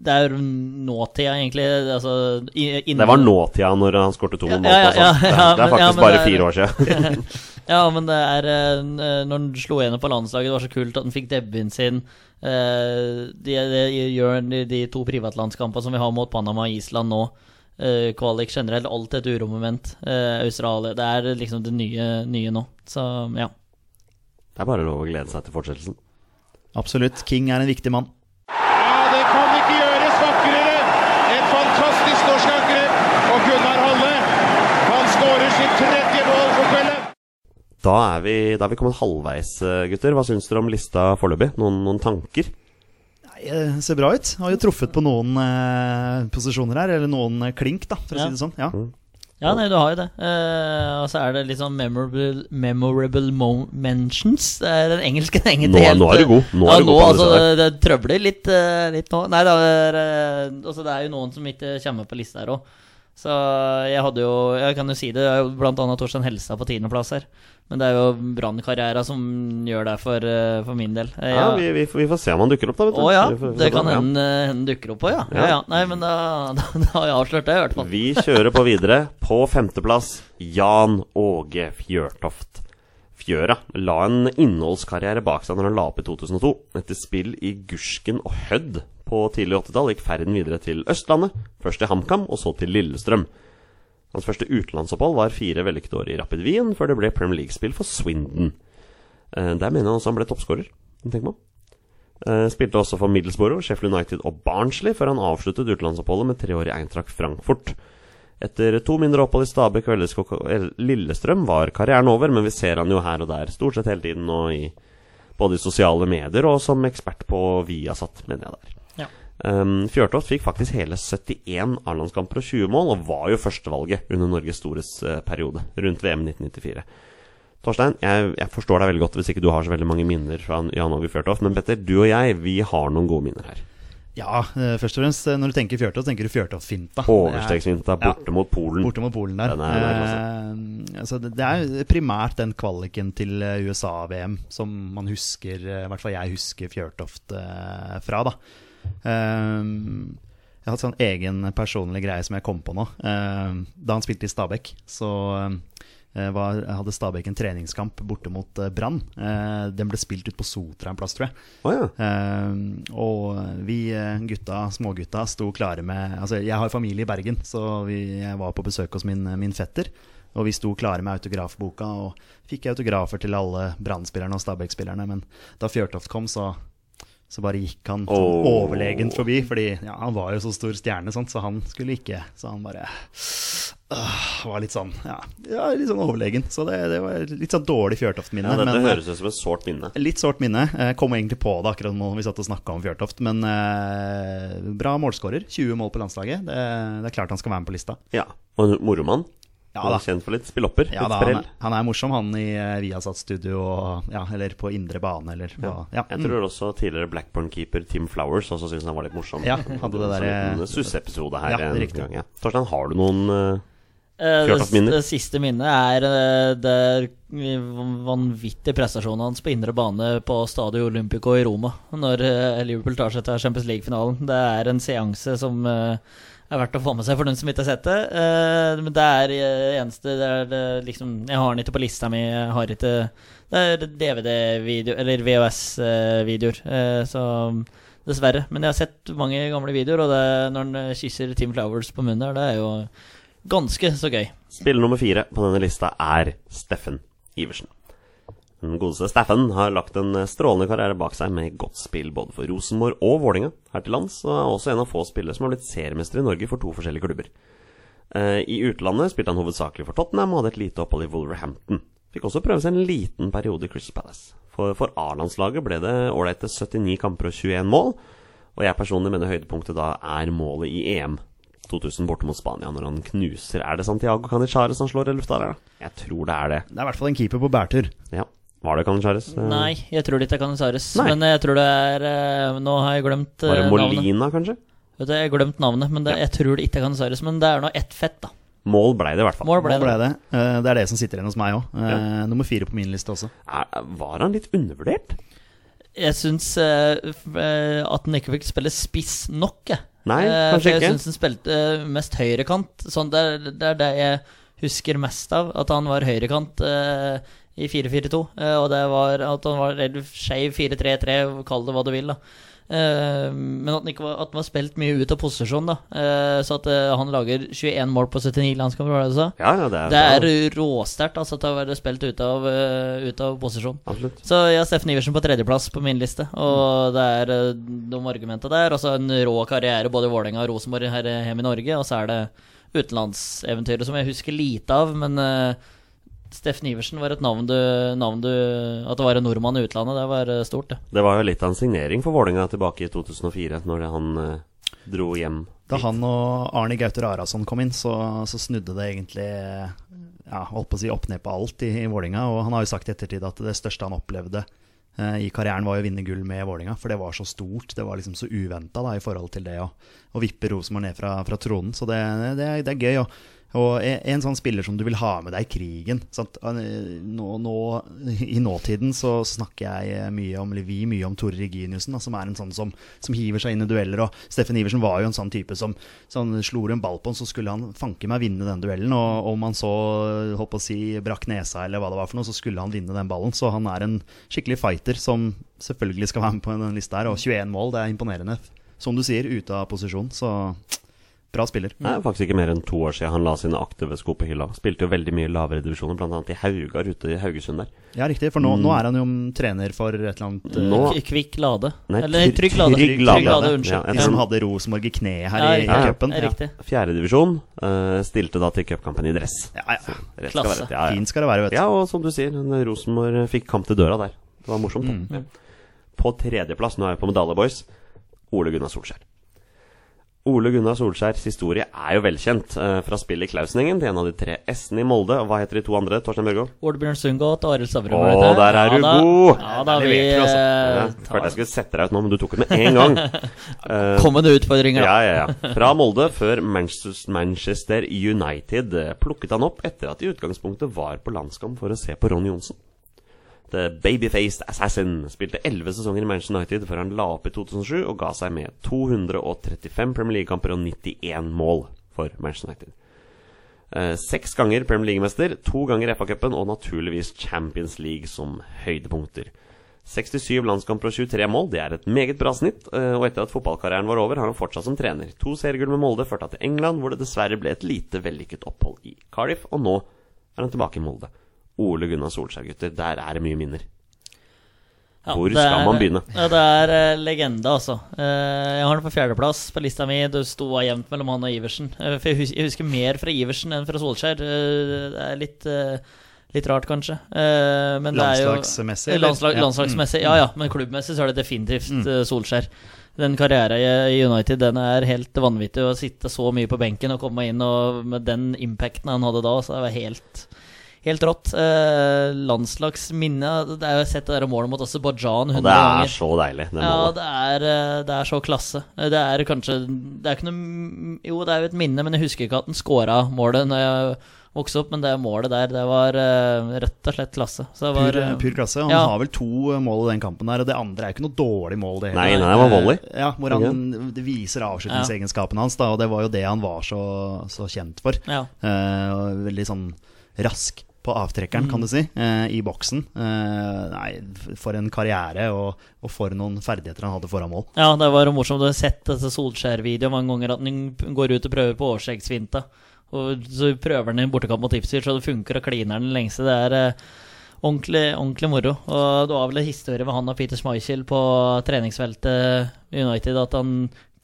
det er nåtida, egentlig. Altså, innen- Det var nåtida når han skårte to mål. Ja, ja, ja. Det- ja, det er faktisk bare er- fire år siden. (laughs) Ja, men det er eh, Når han slo igjennom på landslaget, det var så kult at han fikk debuten sin. Det de, de gjør de, de to privatlandskampene som vi har mot Panama og Island nå. eh, kvalik generelt, alt et uromoment. Australia Det er liksom det nye, nye nå. Så ja. Det er bare lov å glede seg til fortsettelsen. Absolutt. King er en viktig mann. Ja, det kan ikke gjøres vakrere! Et fantastisk norsk angrep. Og Gunnar Halle, han skårer sitt tredje mål for kvelden. Da er vi, da er vi kommet halvveis, eh, gutter. Hva syns dere om lista foreløpig? Noen, noen tanker? Nei, eh, ser bra ut. Har jo truffet på noen eh, posisjoner her, eller noen eh, klink, da, for å Ja. si det sånn. Ja. Ja, nei, du har jo det. Eh, og så er det litt sånn memorable, memorable mo mentions. Det er den engelske (laughs) den Nå- helt, nå er du god. Nå er ja, du god nå, på alle altså, det, det trøbler litt, litt nå. Nei det er, altså, det er jo noen som ikke kommer på lista her òg. Så jeg hadde jo Jeg kan jo si det, jeg har blant annet Torstein Helstad på tiendeplass her. Men det er jo Brann-karriera som gjør det for, eh, for min del. Jeg, Ja, vi, vi, får- vi får se om han dukker opp, da. vet du. å ja, får- det kan ja. hende hende dukker opp på, ja. ja. Ja. ja. Nei, men da, (laughs) da, da har jeg avslørt det, i hvert fall. Vi kjører på videre. På femteplass Jan Åge Fjørtoft. Fjøra la en innholdskarriere bak seg når han la opp i 2002. Etter spill i Gursken og Hødd på tidlig 80-tall gikk ferden videre til Østlandet. Først til HamKam, og så til Lillestrøm. Hans første utenlandsopphold var fire vellykkede år i Rapid Wien, før det ble Premier League-spill for Swindon. Eh, Der mener han også han ble toppskårer. tenker man. Eh, Spilte også for Middlesbrough, Sheffield United og Barnsley før han avsluttet utenlandsoppholdet med tre år i Eintracht Frankfurt. Etter to mindre opphold i Stabæk og Lillestrøm var karrieren over, men vi ser han jo her og der stort sett hele tiden og i både i sosiale medier og som ekspert på Viasat, mener jeg der. Ja. Um, Fjørtoft fikk faktisk hele 71 A-landskamper og 20 mål, og var jo førstevalget under Norges storhetsperiode rundt VM 1994. Torstein, jeg, jeg forstår deg veldig godt hvis ikke du har så veldig mange minner fra Jan Åge Fjørtoft, men Petter, du og jeg, vi har noen gode minner her. Ja, eh, først og fremst, eh, når du tenker Fjørtoft, tenker du Fjørtoft-finta. borte Ja. mot Polen. Borte mot Polen der. Er- er eh, altså det, det er primært den kvaliken til eh, USA-VM som man husker, i hvert fall jeg husker Fjørtoft eh, fra, da. Eh, jeg har hatt sånn egen personlig greie som jeg kom på nå. Da han spilte i Stabæk, så eh, var, hadde Stabæk en treningskamp borte mot eh, Brann. Eh, den ble spilt ut på Sotra en plass, tror jeg. Oh, ja. Eh, og vi eh, gutta, smågutta sto klare med Altså, jeg har familie i Bergen, så vi, jeg var på besøk hos min, min fetter. Og vi sto klare med autografboka og fikk autografer til alle Brann-spillerne og Stabæk-spillerne. Men da Fjørtoft kom, så, så bare gikk han sånn Åh. overlegent forbi. Fordi ja, han var jo så stor stjerne, sånt, så han skulle ikke. Så han bare øh, var litt sånn ja, ja, litt sånn overlegen. Så det, det var litt sånn dårlig Fjørtoft-minne. ja det, men, eh, høres ut som et sårt minne. Litt sårt minne. Jeg kom egentlig på det akkurat nå vi satt og snakka om Fjørtoft. Men eh, bra målskårer. 20 mål på landslaget. Det, det er klart han skal være med på lista. Ja. Og moromann. Ja Han da. er Kjent for litt spillopper. Ja, litt da, han, er, han er morsom, han i uh, Viasat-studio, og- ja, eller på indre bane, eller hva. Ja. Jeg tror også tidligere Blackburn-keeper Tim Flowers også syntes han var litt morsom. Ja, hadde det der, En susseepisode her. Ja, en riktig. gang, ja. Torstein, har du noen uh, Eh, Det, Fjørtoft-minner? det siste minnet er eh, det vanvittige prestasjonen hans på indre bane på Stadio Olympico i Roma, når eh, Liverpool tar seg til Champions League-finalen. Det er en seanse som eh, er verdt å få med seg for den som ikke har sett det. Eh, Men det er eh, eneste det er det, liksom Jeg har den ikke på lista mi. Jeg har ikke Det er DVD-video, eller VHS-videoer. eh, Så dessverre. Men jeg har sett mange gamle videoer, og det, når han eh, kysser Tim Flowers på munnen det er jo ganske så gøy. Spiller nummer fire på denne lista er Steffen Iversen. Den godeste Steffen har lagt en strålende karriere bak seg med godt spill både for Rosenborg og Vålinga her til lands, og er også en av få spillere som har blitt seriemester i Norge for to forskjellige klubber. Eh, I utlandet spilte han hovedsakelig for Tottenham og hadde et lite opphold i Wolverhampton. Fikk også prøve seg en liten periode i Crystal Palace. For, for A-landslaget ble det ålreite 79 kamper og 21 mål, og jeg personlig mener høydepunktet da er målet i EM 2000 borte mot Spania, når han knuser Er det Santiago Canichares han slår i lufta? da? Jeg tror det er det. Det er i hvert fall en keeper på bærtur. Ja. Var det Canichares? Eh, Nei, jeg tror det ikke er Canizares. Men jeg tror det er eh, Nå har jeg glemt navnet Var det navnet. Molina, kanskje? Vet du, jeg har glemt navnet, men det, jeg tror det ikke er Canizares. Men det er nå ett fett, da. Mål ble det i hvert fall. Mål ble Mål ble det. det. Eh, Det er det som sitter igjen hos meg òg. Nummer fire på min liste også. Er, var han litt undervurdert? Jeg syns uh, eh, at han ikke fikk spille spiss nok, jeg. Nei, Eh, kanskje ikke jeg ikke. syns han spilte eh, mest høyrekant. Sånn, det, er, det er det jeg husker mest av. At han var høyrekant eh, i 4-4-2. Eh, og det var at han var skeiv 4-3-3, kall det hva du vil, da. Eh, men at han, ikke var, at han var spilt mye ut av posisjon, da. Eh, så at han lager 21 mål på 79 landskamper, var det du sa? Ja, ja, det er, Det er råsterkt, altså, at han har vært spilt ut av, ut av posisjon. Absolutt. Så jeg har Steffen Iversen på tredjeplass på min liste. Og det er de argumentene der. Og så en rå karriere både i Vålerenga og Rosenborg her hjemme i Norge. Og så er det utenlandseventyret som jeg husker lite av. Men eh, Steffen Iversen var et navn du, navn du At det var en nordmann i utlandet, det var eh, stort, det. Det var jo litt av en signering for Vålerenga tilbake i 2004, når han eh, dro hjem. Da han og Arne Gauter Arason kom inn, så, så snudde det egentlig ja, holdt på å si opp ned på alt i, i Vålinga. Og han har jo sagt i ettertid at det største han opplevde eh, i karrieren, var å vinne gull med Vålinga. For det var så stort. Det var liksom så uventa i forhold til det å, å vippe Rosenborg ned fra, fra tronen. Så det, det, er, det er gøy. Og, og en, sånn spiller som du vil ha med deg i krigen sant? Nå, nå, I nåtiden så snakker jeg mye om eller vi mye om Tore Reginiussen, som er en sånn som, som hiver seg inn i dueller. Og Steffen Iversen var jo en sånn type som sånn, slo en ball på han, så skulle han fanke meg vinne den duellen. Og om han så holdt på å si brakk nesa eller hva det var for noe, så skulle han vinne den ballen. Så han er en skikkelig fighter som selvfølgelig skal være med på denne lista her. Og 21 mål, det er imponerende. Som du sier, ute av posisjon. Så Bra spiller. Det er faktisk ikke mer enn to år siden han la sine aktive sko på hylla. Spilte jo veldig mye lavere divisjoner, bl.a. i Haugar ute i Haugesund der. Ja, riktig. For nå, nå er han jo trener for et eller annet eh, Nå- Kvikk Lade. Nei, Eller Trygg- Trygg Lade. Trygg Lade. Trygg Lade, Unnskyld. Ja, De som hadde Rosenborg i kneet her Ja, i, i cupen. Ja, riktig. Fjerdedivisjon. Uh, stilte da til cupkampen i dress. Ja, ja. Klasse. Skal ja, ja. Fint skal det være, vet du. ja, og som du sier, en Rosenborg fikk kamp til døra der. Det var morsomt. Mm. På tredjeplass, nå er vi på Medalje Boys, Ole Gunnar Solskjær. Ole Gunnar Solskjærs historie er jo velkjent eh, fra spillet i Klausenengen til en av de tre S-ene i Molde. Og hva heter de to andre? Torstein Børgo? Bjørn Sundgodt og Arild Stavrum. Å, der er du da. god! Ja da, vi du, altså. eh, Ja, tar- Følte jeg skulle sette deg ut nå, men du tok det med en gang. (laughs) uh, Kommende utfordringer, da. Ja, ja, ja. Fra Molde, før Manchester United eh, plukket han opp etter at de i utgangspunktet var på landskamp for å se på Ronny Johnsen. The Babyfaced Assassin spilte 11 sesonger i Manchester United før han la opp i 2007 og ga seg med 235 Premier League-kamper og 91 mål for Manchester United. Eh, Seks ganger Premier League-mester, to ganger FA-cupen og naturligvis Champions League som høydepunkter. 67 landskamper og 23 mål, det er et meget bra snitt. eh, Og etter at fotballkarrieren var over, har han fortsatt som trener. To seriegull med Molde førte han til England, hvor det dessverre ble et lite vellykket opphold i Cardiff. Og nå er han tilbake i Molde. Ole Gunnar Solskjær, gutter. Der er det mye minner. Ja, Hvor skal er- man begynne? Ja, det er uh, legende, altså. Uh, jeg har den på fjerdeplass på lista mi. Det sto jevnt mellom han og Iversen. Uh, for jeg, hus jeg husker mer fra Iversen enn fra Solskjær. Det er litt, litt rart, kanskje. Eh, men det er jo Landslagsmessig. Landslag, Ja. Mm. Landslagsmessig, ja ja. Men klubbmessig så er det definitivt eh, Solskjær. Den karrieren i i United den er helt vanvittig. Å sitte så mye på benken og komme inn og med den impacten han hadde da, så det var helt Helt rått. Eh, landslagsminne Det er jo sett det der målet mot Aserbajdsjan 100 ganger. det er ganger. så deilig, det Ja, det er, eh, det er så klasse. Eh, Det er kanskje Det er ikke noe Jo, det er jo et minne, men jeg husker ikke at han scora målet Når jeg vokste opp, men det målet der, det var uh, rett og slett klasse. Så det var Pur, eh, pur klasse. Han ja. har vel to mål i den kampen der, og det andre er jo ikke noe dårlig mål. Det Nei, nei, det var volley. Ja, hvor han det viser avslutningsegenskapene hans, da, og det var jo det han var så, så kjent for. Ja. Uh, veldig sånn rask på avtrekkeren, kan du si, eh, i boksen. Eh, nei, for en karriere, og, og for noen ferdigheter han hadde foran mål. Ja, det var morsomt. Du har sett dette Solskjær-videoen mange ganger. At han går ut og prøver på overskjeggsfinta. Og så prøver han en bortekamp mot Ipswich, og det funker, og kliner den lengste. Det er eh, ordentlig, ordentlig moro. Og det var vel en historie med han og Peter Schmeichel på treningsfeltet United at han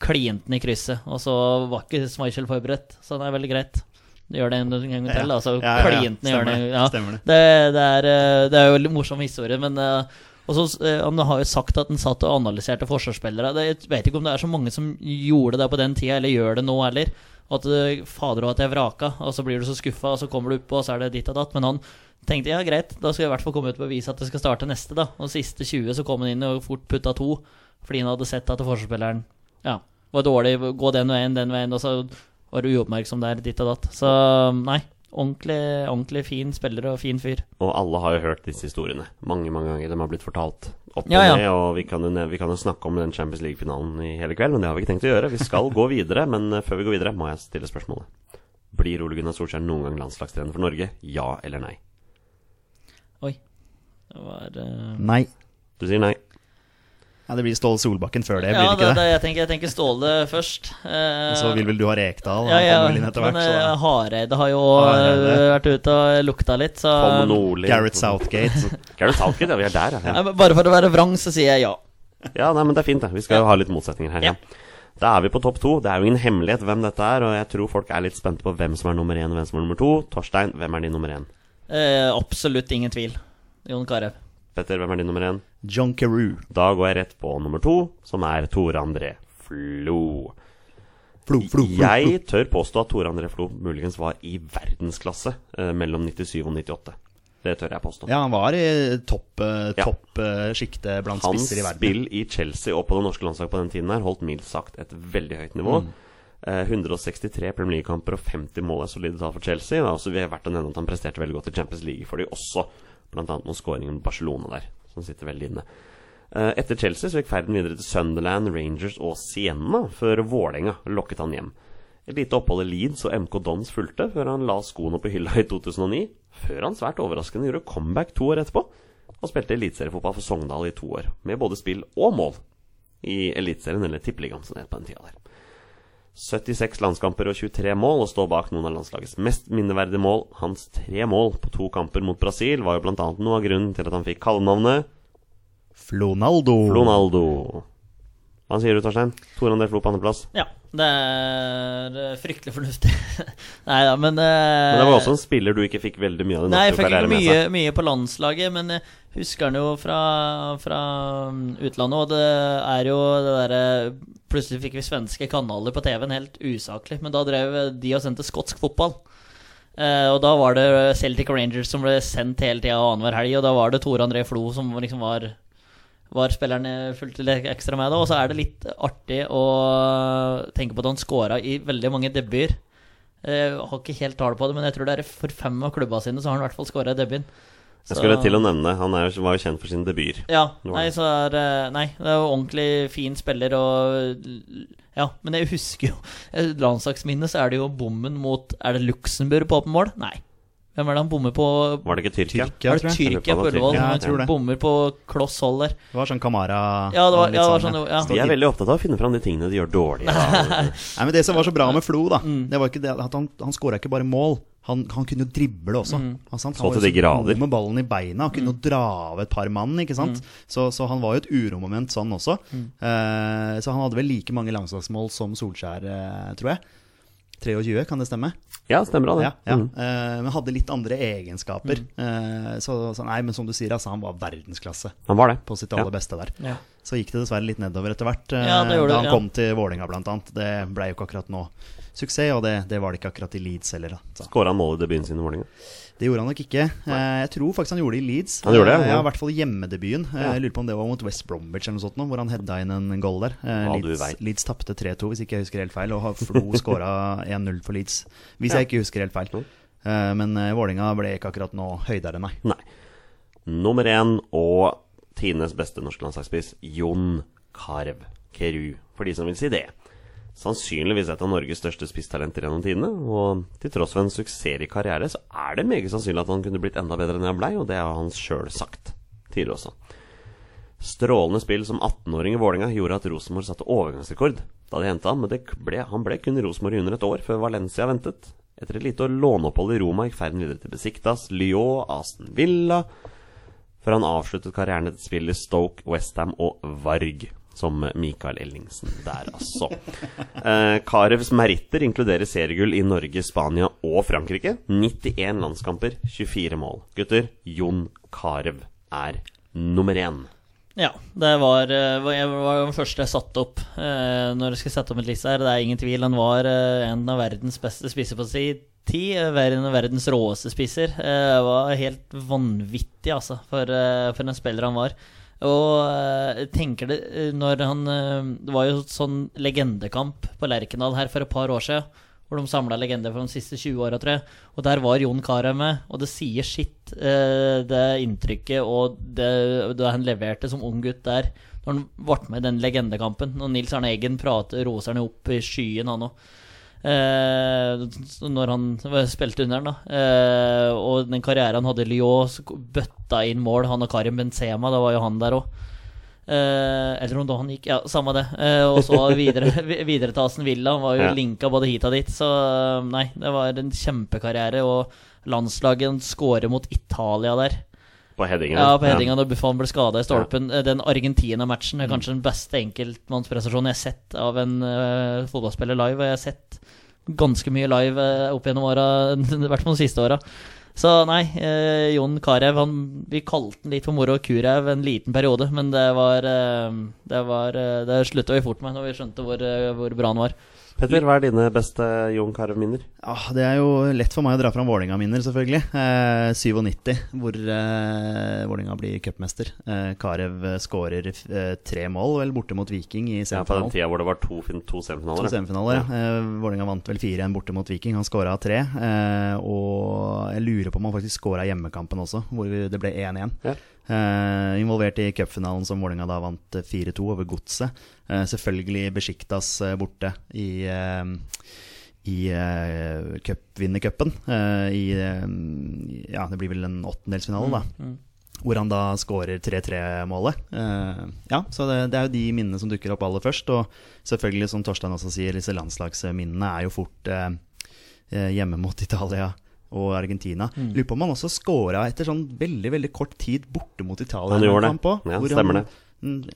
klinte den i krysset, og så var ikke Schmeichel forberedt. Så det er veldig greit. Gjør det en gang til, Ja. altså. Ja, ja. Klinte hjørnet. det. Ja. Stemmer det. Det, det, er, eh, det er jo en morsom historie, men eh, og så, eh, Han har jo sagt at han satt og analyserte forsvarsspillere. Det, jeg vet ikke om det er så mange som gjorde det på den tida, eller gjør det nå heller. At fader og at jeg vraka, og så blir du så skuffa, og så kommer du oppå, og så er det ditt og datt. Men han tenkte ja, greit, da skal jeg i hvert fall komme ut og bevise at det skal starte neste, da. Og siste 20 så kom han inn og fort putta to, fordi han hadde sett at forsvarsspilleren ja, var dårlig, gå den veien, den veien, og så var du uoppmerksom der, ditt og datt. Så nei, ordentlig, ordentlig fin spiller og fin fyr. Og alle har jo hørt disse historiene mange mange ganger. De har blitt fortalt opp og Ja, ja. ned. Og vi kan, jo, vi kan jo snakke om den Champions League-finalen i hele kveld, men det har vi ikke tenkt å gjøre. Vi skal gå videre, men eh, før vi går videre, må jeg stille spørsmålet. Blir Ole Gunnar Solskjær noen gang landslagstrener for Norge? Ja eller nei? Oi. Det var uh... Nei. Du sier nei. Ja, det blir Ståle Solbakken før det, Ja, blir det ikke det? jeg, tenker, jeg tenker Ståle først. Eh, Så vil vel du ha Rekdal? ja, ja, men hvert, eh, Hareide har jo Hareide. eh, vært ute og lukta litt, så. Gareth Southgate. (laughs) Gareth Southgate, ja. Vi er der, ja. Ja, Bare for å være vrang, så sier jeg ja. Ja, nei, men det er fint, det. Vi skal jo ha litt motsetninger her. Ja. Da er vi på topp to. Det er jo ingen hemmelighet hvem dette er, og jeg tror folk er litt spente på hvem som er nummer én og hvem som er nummer to. Torstein, hvem er din nummer én? Eh, absolutt ingen tvil. Jon Carew. Petter, hvem er din nummer én? John Carew. Da går jeg rett på nummer to, som er Tore André Flo. Flo, flo, flo, flo. Jeg tør påstå at Tore André Flo muligens var i verdensklasse eh, mellom 97 og 98. Det tør jeg påstå. Ja, han var i topp, eh, topp eh, sjiktet blant Hans spisser i verden. spill i Chelsea og på det norske landslaget på den tiden her holdt mildt sagt et veldig høyt nivå. Mm. Eh, 163 Premier League-kamper og 50 mål er solide tall for Chelsea. Det er også vi har vært å nevne at han presterte veldig godt i Champions League for de også. Annet noen skåringer med Barcelona der, som sitter veldig inne. Eh, etter Chelsea så gikk ferden videre til Sunderland, Rangers og Sienna, før Vålerenga lokket han hjem. Et lite opphold i Leeds og MK Dons fulgte, før han la skoene på hylla i 2009. Før han svært overraskende gjorde comeback to år etterpå, og spilte eliteseriefotball for Sogndal i to år, med både spill og mål i Eliteserien, eller Tippeligaen som det het på den tida der. 76 landskamper og 23 mål, og står bak noen av landslagets mest minneverdige mål. Hans tre mål på to kamper mot Brasil var jo bl.a. noe av grunnen til at han fikk kallenavnet Flonaldo. Flonaldo. Hva sier du, Torstein? Tor André Flo på andreplass. Ja, det er eh, fryktelig fornuftig. (laughs) Nei da, men Men det var også en spiller du ikke fikk veldig mye av Nei, jeg fikk ikke mye, mye på landslaget, men jeg husker han jo fra, fra um, utlandet. Og det er jo det derre Plutselig fikk vi svenske kanaler på TV-en, helt usaklig. Men da drev de og sendte skotsk fotball. Eh, og da var det Celtic Rangers som ble sendt hele tida annenhver helg. Og da var det Tore André Flo som liksom var var spilleren fulgte litt ekstra med da. Og så er det litt artig å tenke på at han scora i veldig mange debuter. Jeg har ikke helt tall på det, men jeg tror det er for fem av klubba sine så har han i hvert fall scora i debuten. Jeg skulle til å nevne Han er jo, var jo kjent for sine debuter. Ja, nei, så er eh, Nei, det er jo ordentlig fin spiller og Ja, men jeg husker jo Landslagsminnet så er det jo bommen mot Er det Luxembourg på åpen mål? Nei. Hvem er det han bommer på? Var det ikke Tyrkia? Tyrkia, var det. Tyrkia på Ullevål? Ja, Han jeg tror det. Bommer på kloss hold der. Det var sånn Kamara Ja, det var- ja, det var sånn, sånn, ja. De er veldig opptatt av å finne fram de tingene de gjør dårlig. (laughs) Nei, men Det som var så bra med Flo, da Mm. Det var ikke det at han, han skåra ikke bare mål. Han, han kunne jo drible også. Mm. Han, sant? Så til de grader. med ballen i beina. Han kunne jo dra av et par mann. ikke sant? Mm. Så, så han var jo et uromoment sånn også. Eh, så han hadde vel like mange langslagsmål som Solskjær, eh, tror jeg. 23, kan det stemme? Ja, stemmer det. Ja, ja. Mm. Eh, men hadde litt andre egenskaper. Mm. Eh, så, så nei, men som du sier, altså, han var verdensklasse Han var det. på sitt Ja. aller beste der. Ja. Så gikk det dessverre litt nedover etter hvert. eh, Ja, det da det, han ja. kom til blant annet. Det ble jo ikke akkurat nå suksess, og det, det var det ikke akkurat i Leeds heller. Skåra han mål i debuten sin i Vålerenga? Det gjorde han nok ikke. Nei. jeg tror faktisk han gjorde det i Leeds. Han gjorde det, Eh, ja. ja, I hvert fall hjemmedebuten. Eh, Ja. Jeg lurer på om det var mot West Bromwich eller noe sånt, nå, hvor han heada inn en goal der. Eh, Hva Leeds. Leeds tapte 3-2, hvis ikke jeg husker helt feil, og Flo (laughs) skåra 1-0 for Leeds. Hvis Ja. jeg ikke husker helt feil. Eh, men eh, Vålinga ble ikke akkurat nå høydere, nei. Nei. Nummer én og tidenes beste norske landslagsspiss, Jon Carew. Keru, for de som vil si det. Sannsynligvis et av Norges største spisstalenter gjennom tidene. Og til tross for en suksessrik karriere, så er det meget sannsynlig at han kunne blitt enda bedre enn han blei, og det har han sjøl sagt tidligere også. Strålende spill som 18-åring i Vålerenga gjorde at Rosenborg satte overgangsrekord da de henta han, men ble, han ble kun i Rosenborg i under et år før Valencia ventet. Etter et lite låneopphold i Roma gikk ferden videre til Besiktas, Lyon, Aston Villa, før han avsluttet karrieren etter spill i Stoke, Westham og Varg. Som Mikael Ellingsen der, altså. (laughs) Eh, Karevs meritter inkluderer seriegull i Norge, Spania og Frankrike. 91 landskamper, 24 mål. Gutter, Jon Carew er nummer én. Ja, det var, eh, var- den første jeg satte opp eh, når jeg skulle sette opp en liste her. Det er ingen tvil. Han var eh, en av verdens beste spisser på si eh, En av verdens råeste spisser. Det var helt vanvittig, altså, for, for en spiller han var. Og eh, tenker det eh, når han eh, Det var jo sånn legendekamp på Lerkendal her for et par år siden. Hvor de samla legender for de siste 20 åra, tror jeg. Og der var Jon Carew med. Og det sier sitt, det inntrykket og det, det han leverte som ung gutt der. Når han ble med i den legendekampen. Når Nils Arne Eggen prater, roser han opp i skyen, han òg. Eh, når han spilte under den, da. Eh, og den karrieren han hadde i Lyon, bøtta inn mål, han og Karim Benzema, da var jo han der òg. Eh, eller om da han gikk Ja, samme det. Eh, og så (laughs) videre, videre til Aston Villa. Han var jo Ja. linka både hit og dit. Så eh, nei, det var en kjempekarriere. Og landslaget skårer mot Italia der. På headingen. Ja, på headinga Da Buffon ble skada i stolpen. Ja. Den Argentina-matchen er kanskje den beste enkeltmannsprestasjonen jeg har sett av en uh, fotballspiller live. Jeg har sett ganske mye live eh, opp gjennom åra, (laughs) i hvert fall de siste åra. Så nei, eh, Jon Carew Vi kalte den litt for moro Kurev en liten periode, men det var eh, Det, var, eh, det slutta vi fort med når vi skjønte hvor, eh, hvor bra han var. Petter, hva er dine beste Jon Carew-minner? Ah, det er jo lett for meg å dra fram Vålinga-minner, selvfølgelig. Eh, 97, hvor eh, Vålinga blir cupmester. Eh, Karev eh, skårer eh, tre mål, vel, borte mot Viking i Ja, på den semifinalen. tida hvor det var to, to to To semifinaler. semifinaler. Ja. Eh, Vålinga vant vel 4-1 borte mot Viking. Han skåra tre. Eh, og jeg lurer på om han faktisk skåra hjemmekampen også, hvor det ble 1-1. Ja. Eh, involvert i cupfinalen som Vålerenga da vant eh, 4-2 over Godset. Eh, selvfølgelig Besjiktas eh, borte i eh, i uh, cupvinnercupen. Uh, I uh, Ja, det blir vel en åttendelsfinale, da. Mm. hvor han da skårer 3-3-målet. Uh, ja, så det, det er jo de minnene som dukker opp aller først. Og selvfølgelig, som Torstein også sier, disse landslagsminnene er jo fort eh, eh, hjemme mot Italia og Argentina. Mm. Lurer på om han også scora etter sånn veldig veldig kort tid borte mot Italia. Han gjorde det. På, Ja, hvor stemmer han det.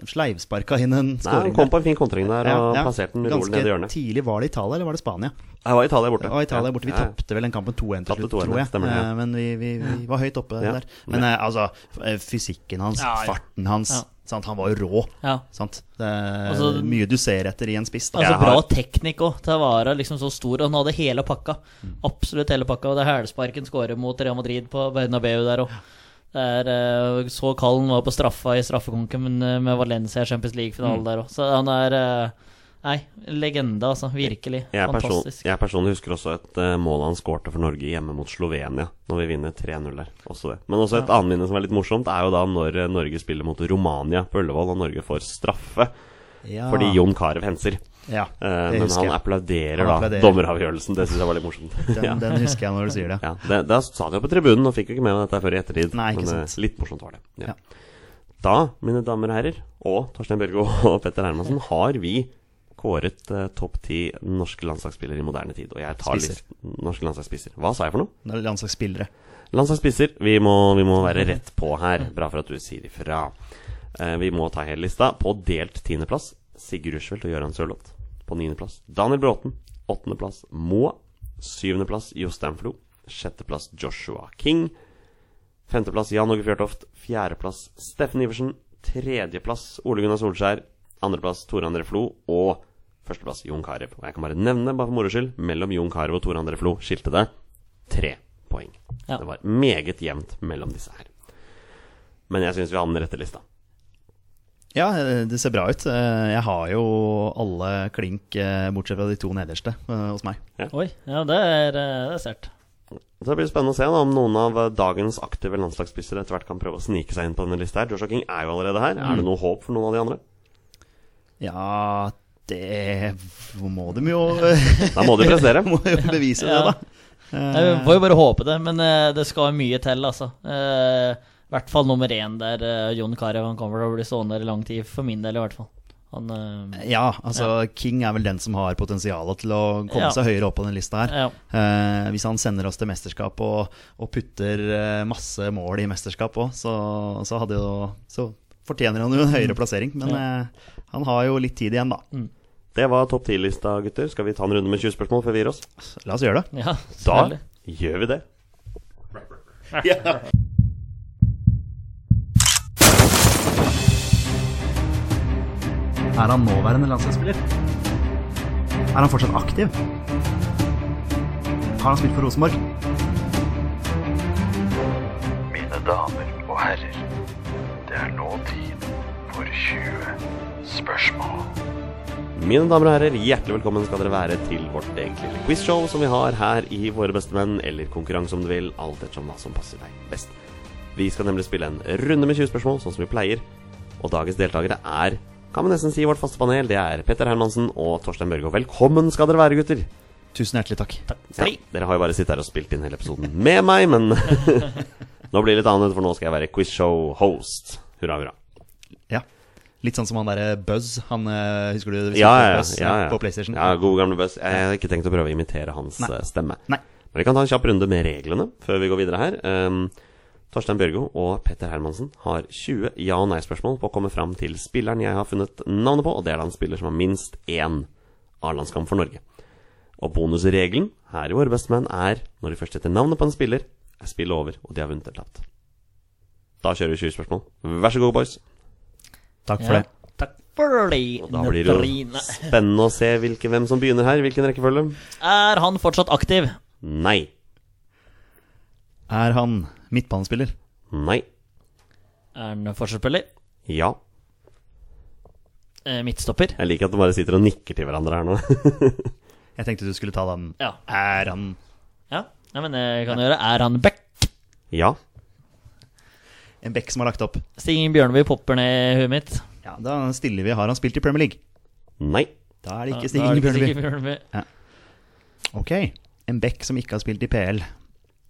sleivsparka inn en Nei, han kom på en fin kontring der og Ja, ja. plasserte den rolig ned i hjørnet. Ganske tidlig. Var det Italia, eller var det Spania? Det var Italia borte. Og Italia borte. Vi Ja, ja. tapte vel den kampen 2-1 til slutt, tror jeg. stemmer ja. Eh, Men vi, vi, vi var høyt oppe Ja. der. Men eh, altså, fysikken hans, Ja, ja. farten hans Ja. Sant? Han var jo rå. Ja. Sant? Det er Altså- mye du ser etter i en spiss. Da. Altså Bra har- teknikk òg, være liksom så stor. Og han hadde hele pakka. Absolutt hele pakka. Og det er hælsparken skårer mot Real Madrid på Bernabeu der òg. Det er eh, Så kald han var på straffa i straffekonken men, eh, med Valencia i Champions League-finalen der òg. Så han er eh, Nei, legende, altså. Virkelig. Jeg, person, Fantastisk. jeg personlig husker også et uh, mål han skårte for Norge hjemme mot Slovenia, når vi vinner 3-0 der. Også det. Men også et annet minne som er litt morsomt, er jo da når eh, Norge spiller mot Romania på Ullevål, og Norge får straffe Ja. fordi Jon Carew henser. Ja, det men han applauderer Han da dommeravgjørelsen. Det syns jeg var litt morsomt. Den, (laughs) ja. den husker jeg når du sier det. Ja, det, Da de jeg på tribunen og fikk jo ikke med meg dette før i ettertid. Nei, ikke men sant. litt morsomt var det. Ja. Ja. Da, mine damer og herrer, og Torstein Børgo og Petter Hermansen, har vi kåret eh, topp ti norske landslagsspillere i moderne tid. Og jeg tar litt norske landslagsspisser. Hva sa jeg for noe? Er landslagsspillere. Landslagsspisser. Vi må, vi må være rett på her. Bra for at du sier ifra. Eh, vi må ta hele lista. På delt tiendeplass Sigurd Rushfeldt og Gøran Sørloth. På niendeplass Daniel Bråten. Åttendeplass Moa. Syvendeplass Jostein Flo. Sjetteplass Joshua King. Femteplass Jan Åge Fjørtoft. Fjerdeplass Steffen Iversen. Tredjeplass Ole Gunnar Solskjær. Andreplass Tore André Flo. Og førsteplass Jon Carew. Og jeg kan bare nevne, bare for moro skyld, mellom Jon Carew og Tore André Flo skilte det tre poeng. Ja. Det var meget jevnt mellom disse her. Men jeg syns vi har den rette lista. Ja, eh, det ser bra ut. Eh, Jeg har jo alle klink, eh, bortsett fra de to nederste, hos meg. Oi, ja, det er, det er sterkt. Så det blir spennende å se da, om noen av dagens aktive landslagsspisser etter hvert kan prøve å snike seg inn på denne lista. her Joshua King er jo allerede her. Er det noe håp for noen av de andre? Ja, det må de jo (laughs) Da må de prestere. (laughs) må jo bevise det, da. Eh, Jeg får jo bare håpe det, men eh, det skal mye til, altså. Eh, I hvert fall nummer én der, Jon Carew. Han kommer til å bli stående der i lang tid, for min del i hvert fall. Han eh, Ja, altså King er vel den som har potensial til å komme Ja. seg høyere opp på den lista her. Ja. Eh, hvis han sender oss til mesterskap og, og putter eh, masse mål i mesterskap òg, så, så, så fortjener han jo en høyere plassering. Men eh, han har jo litt tid igjen, da. Det var topp ti-lista, gutter. Skal vi ta en runde med 20 spørsmål før vi gir oss? La oss gjøre det. ja, Da gjør vi det. Er han nåværende landslagsspiller? Er han fortsatt aktiv? Har han spilt for Rosenborg? Mine damer og herrer, det er nå tid for 20 spørsmål. Mine damer og herrer, hjertelig velkommen skal dere være til vårt eget lille quizshow som vi har her i Våre bestemenn, eller konkurranse om du vil, alt ettersom hva som passer deg best. Vi skal nemlig spille en runde med 20 spørsmål, sånn som vi pleier. Og dagens deltakere er, kan vi nesten si, vårt faste panel. Det er Petter Hermansen og Torstein Børgo. Velkommen skal dere være, gutter. Tusen hjertelig takk. Ja, dere har jo bare sittet her og spilt inn hele episoden med meg, men (laughs) nå blir det litt annet, for nå skal jeg være quizshow-host. Hurra, hurra. Ja. Litt sånn som han derre Buzz. Han, eh, husker du? Ja, ja, Buzz, ja, ja. På PlayStation. Ja, god gamle Buzz. Jeg har ikke tenkt å prøve å imitere hans Nei. eh, stemme. Nei. Men vi kan ta en kjapp runde med reglene før vi går videre her. Um, Torstein Bjørgo og Petter Hermansen har 20 ja- og nei-spørsmål på å komme fram til spilleren jeg har funnet navnet på, og det er da en spiller som har minst én A-landskamp for Norge. Og bonusregelen her i Våre bestemenn er når de først heter navnet på en spiller, er spillet over, og de har vunnet eller tapt. Da kjører vi 20 spørsmål. Vær så god, boys. Takk for Ja. det. Takk for det, Og da blir det jo spennende å se hvilke, hvem som begynner her. Hvilken rekkefølge? Er han fortsatt aktiv? Nei. Er han midtbanespiller? Nei. Er han fortsatt spiller? Ja. Eh, midtstopper? Jeg liker at de bare sitter og nikker til hverandre her nå. (laughs) Jeg tenkte du skulle ta den. Ja. Er han ja. ja men det kan du gjøre Er han back? ja. En bekk som har lagt opp? Stig Bjørneby popper ned i huet mitt. Ja, Da stiller vi. Har han spilt i Premier League? Nei. Da er det ikke Ja, Stig det Bjørneby. Stig Ok. En bekk som ikke har spilt i PL.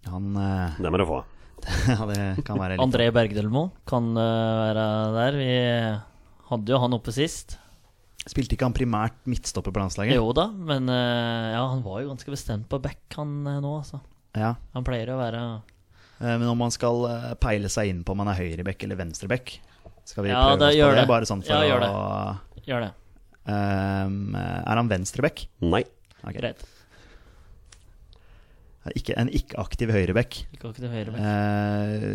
Han eh, Det må du få. (laughs) ja, det kan være litt André Bergdølmo kan eh, være der. Vi hadde jo han oppe sist. Spilte ikke han primært midtstopper på landslaget? Jo da, men eh, ja, han var jo ganske bestemt på back, han eh, nå, altså. Ja. Han pleier å være Men om man skal eh, peile seg inn på om man er høyrebekk eller venstrebekk Skal vi Ja, prøve det oss på det? det. Bare sånn for Ja, gjør det. å Gjør det. Um, Er han venstrebekk? Nei. Okay. Greit. Ikke, en ikke-aktiv høyrebekk. Ikke høyre back. Eh,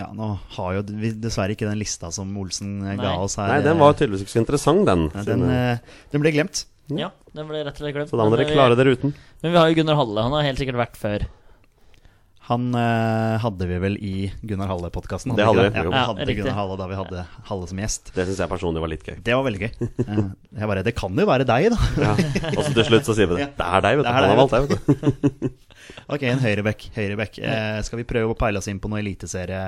ja, nå har jo vi dessverre ikke den lista som Olsen Nei. ga oss her. Nei, den var tydeligvis ikke så interessant, den. Ja, den, uh, den ble glemt. Ja, den ble rett og slett glemt. så da må dere eh, klare dere uten. Men vi har jo Gunnar Halle. Han har helt sikkert vært før. Han eh, hadde vi vel i Gunnar Halle-podkasten. Det hadde vi, Ja, Ja, hadde. Gunnar Halle da vi hadde Halle som gjest. Det syns jeg personlig var litt gøy. Det var veldig gøy. Eh, jeg bare, Det kan jo være deg, da. Ja. Og så til slutt så sier vi det. Det er deg, vet du. Det Han har valgt deg, vet du. (laughs) Ok, en høyrebekk. høyrebekk. Eh, skal vi prøve å peile oss inn på noe eliteserie?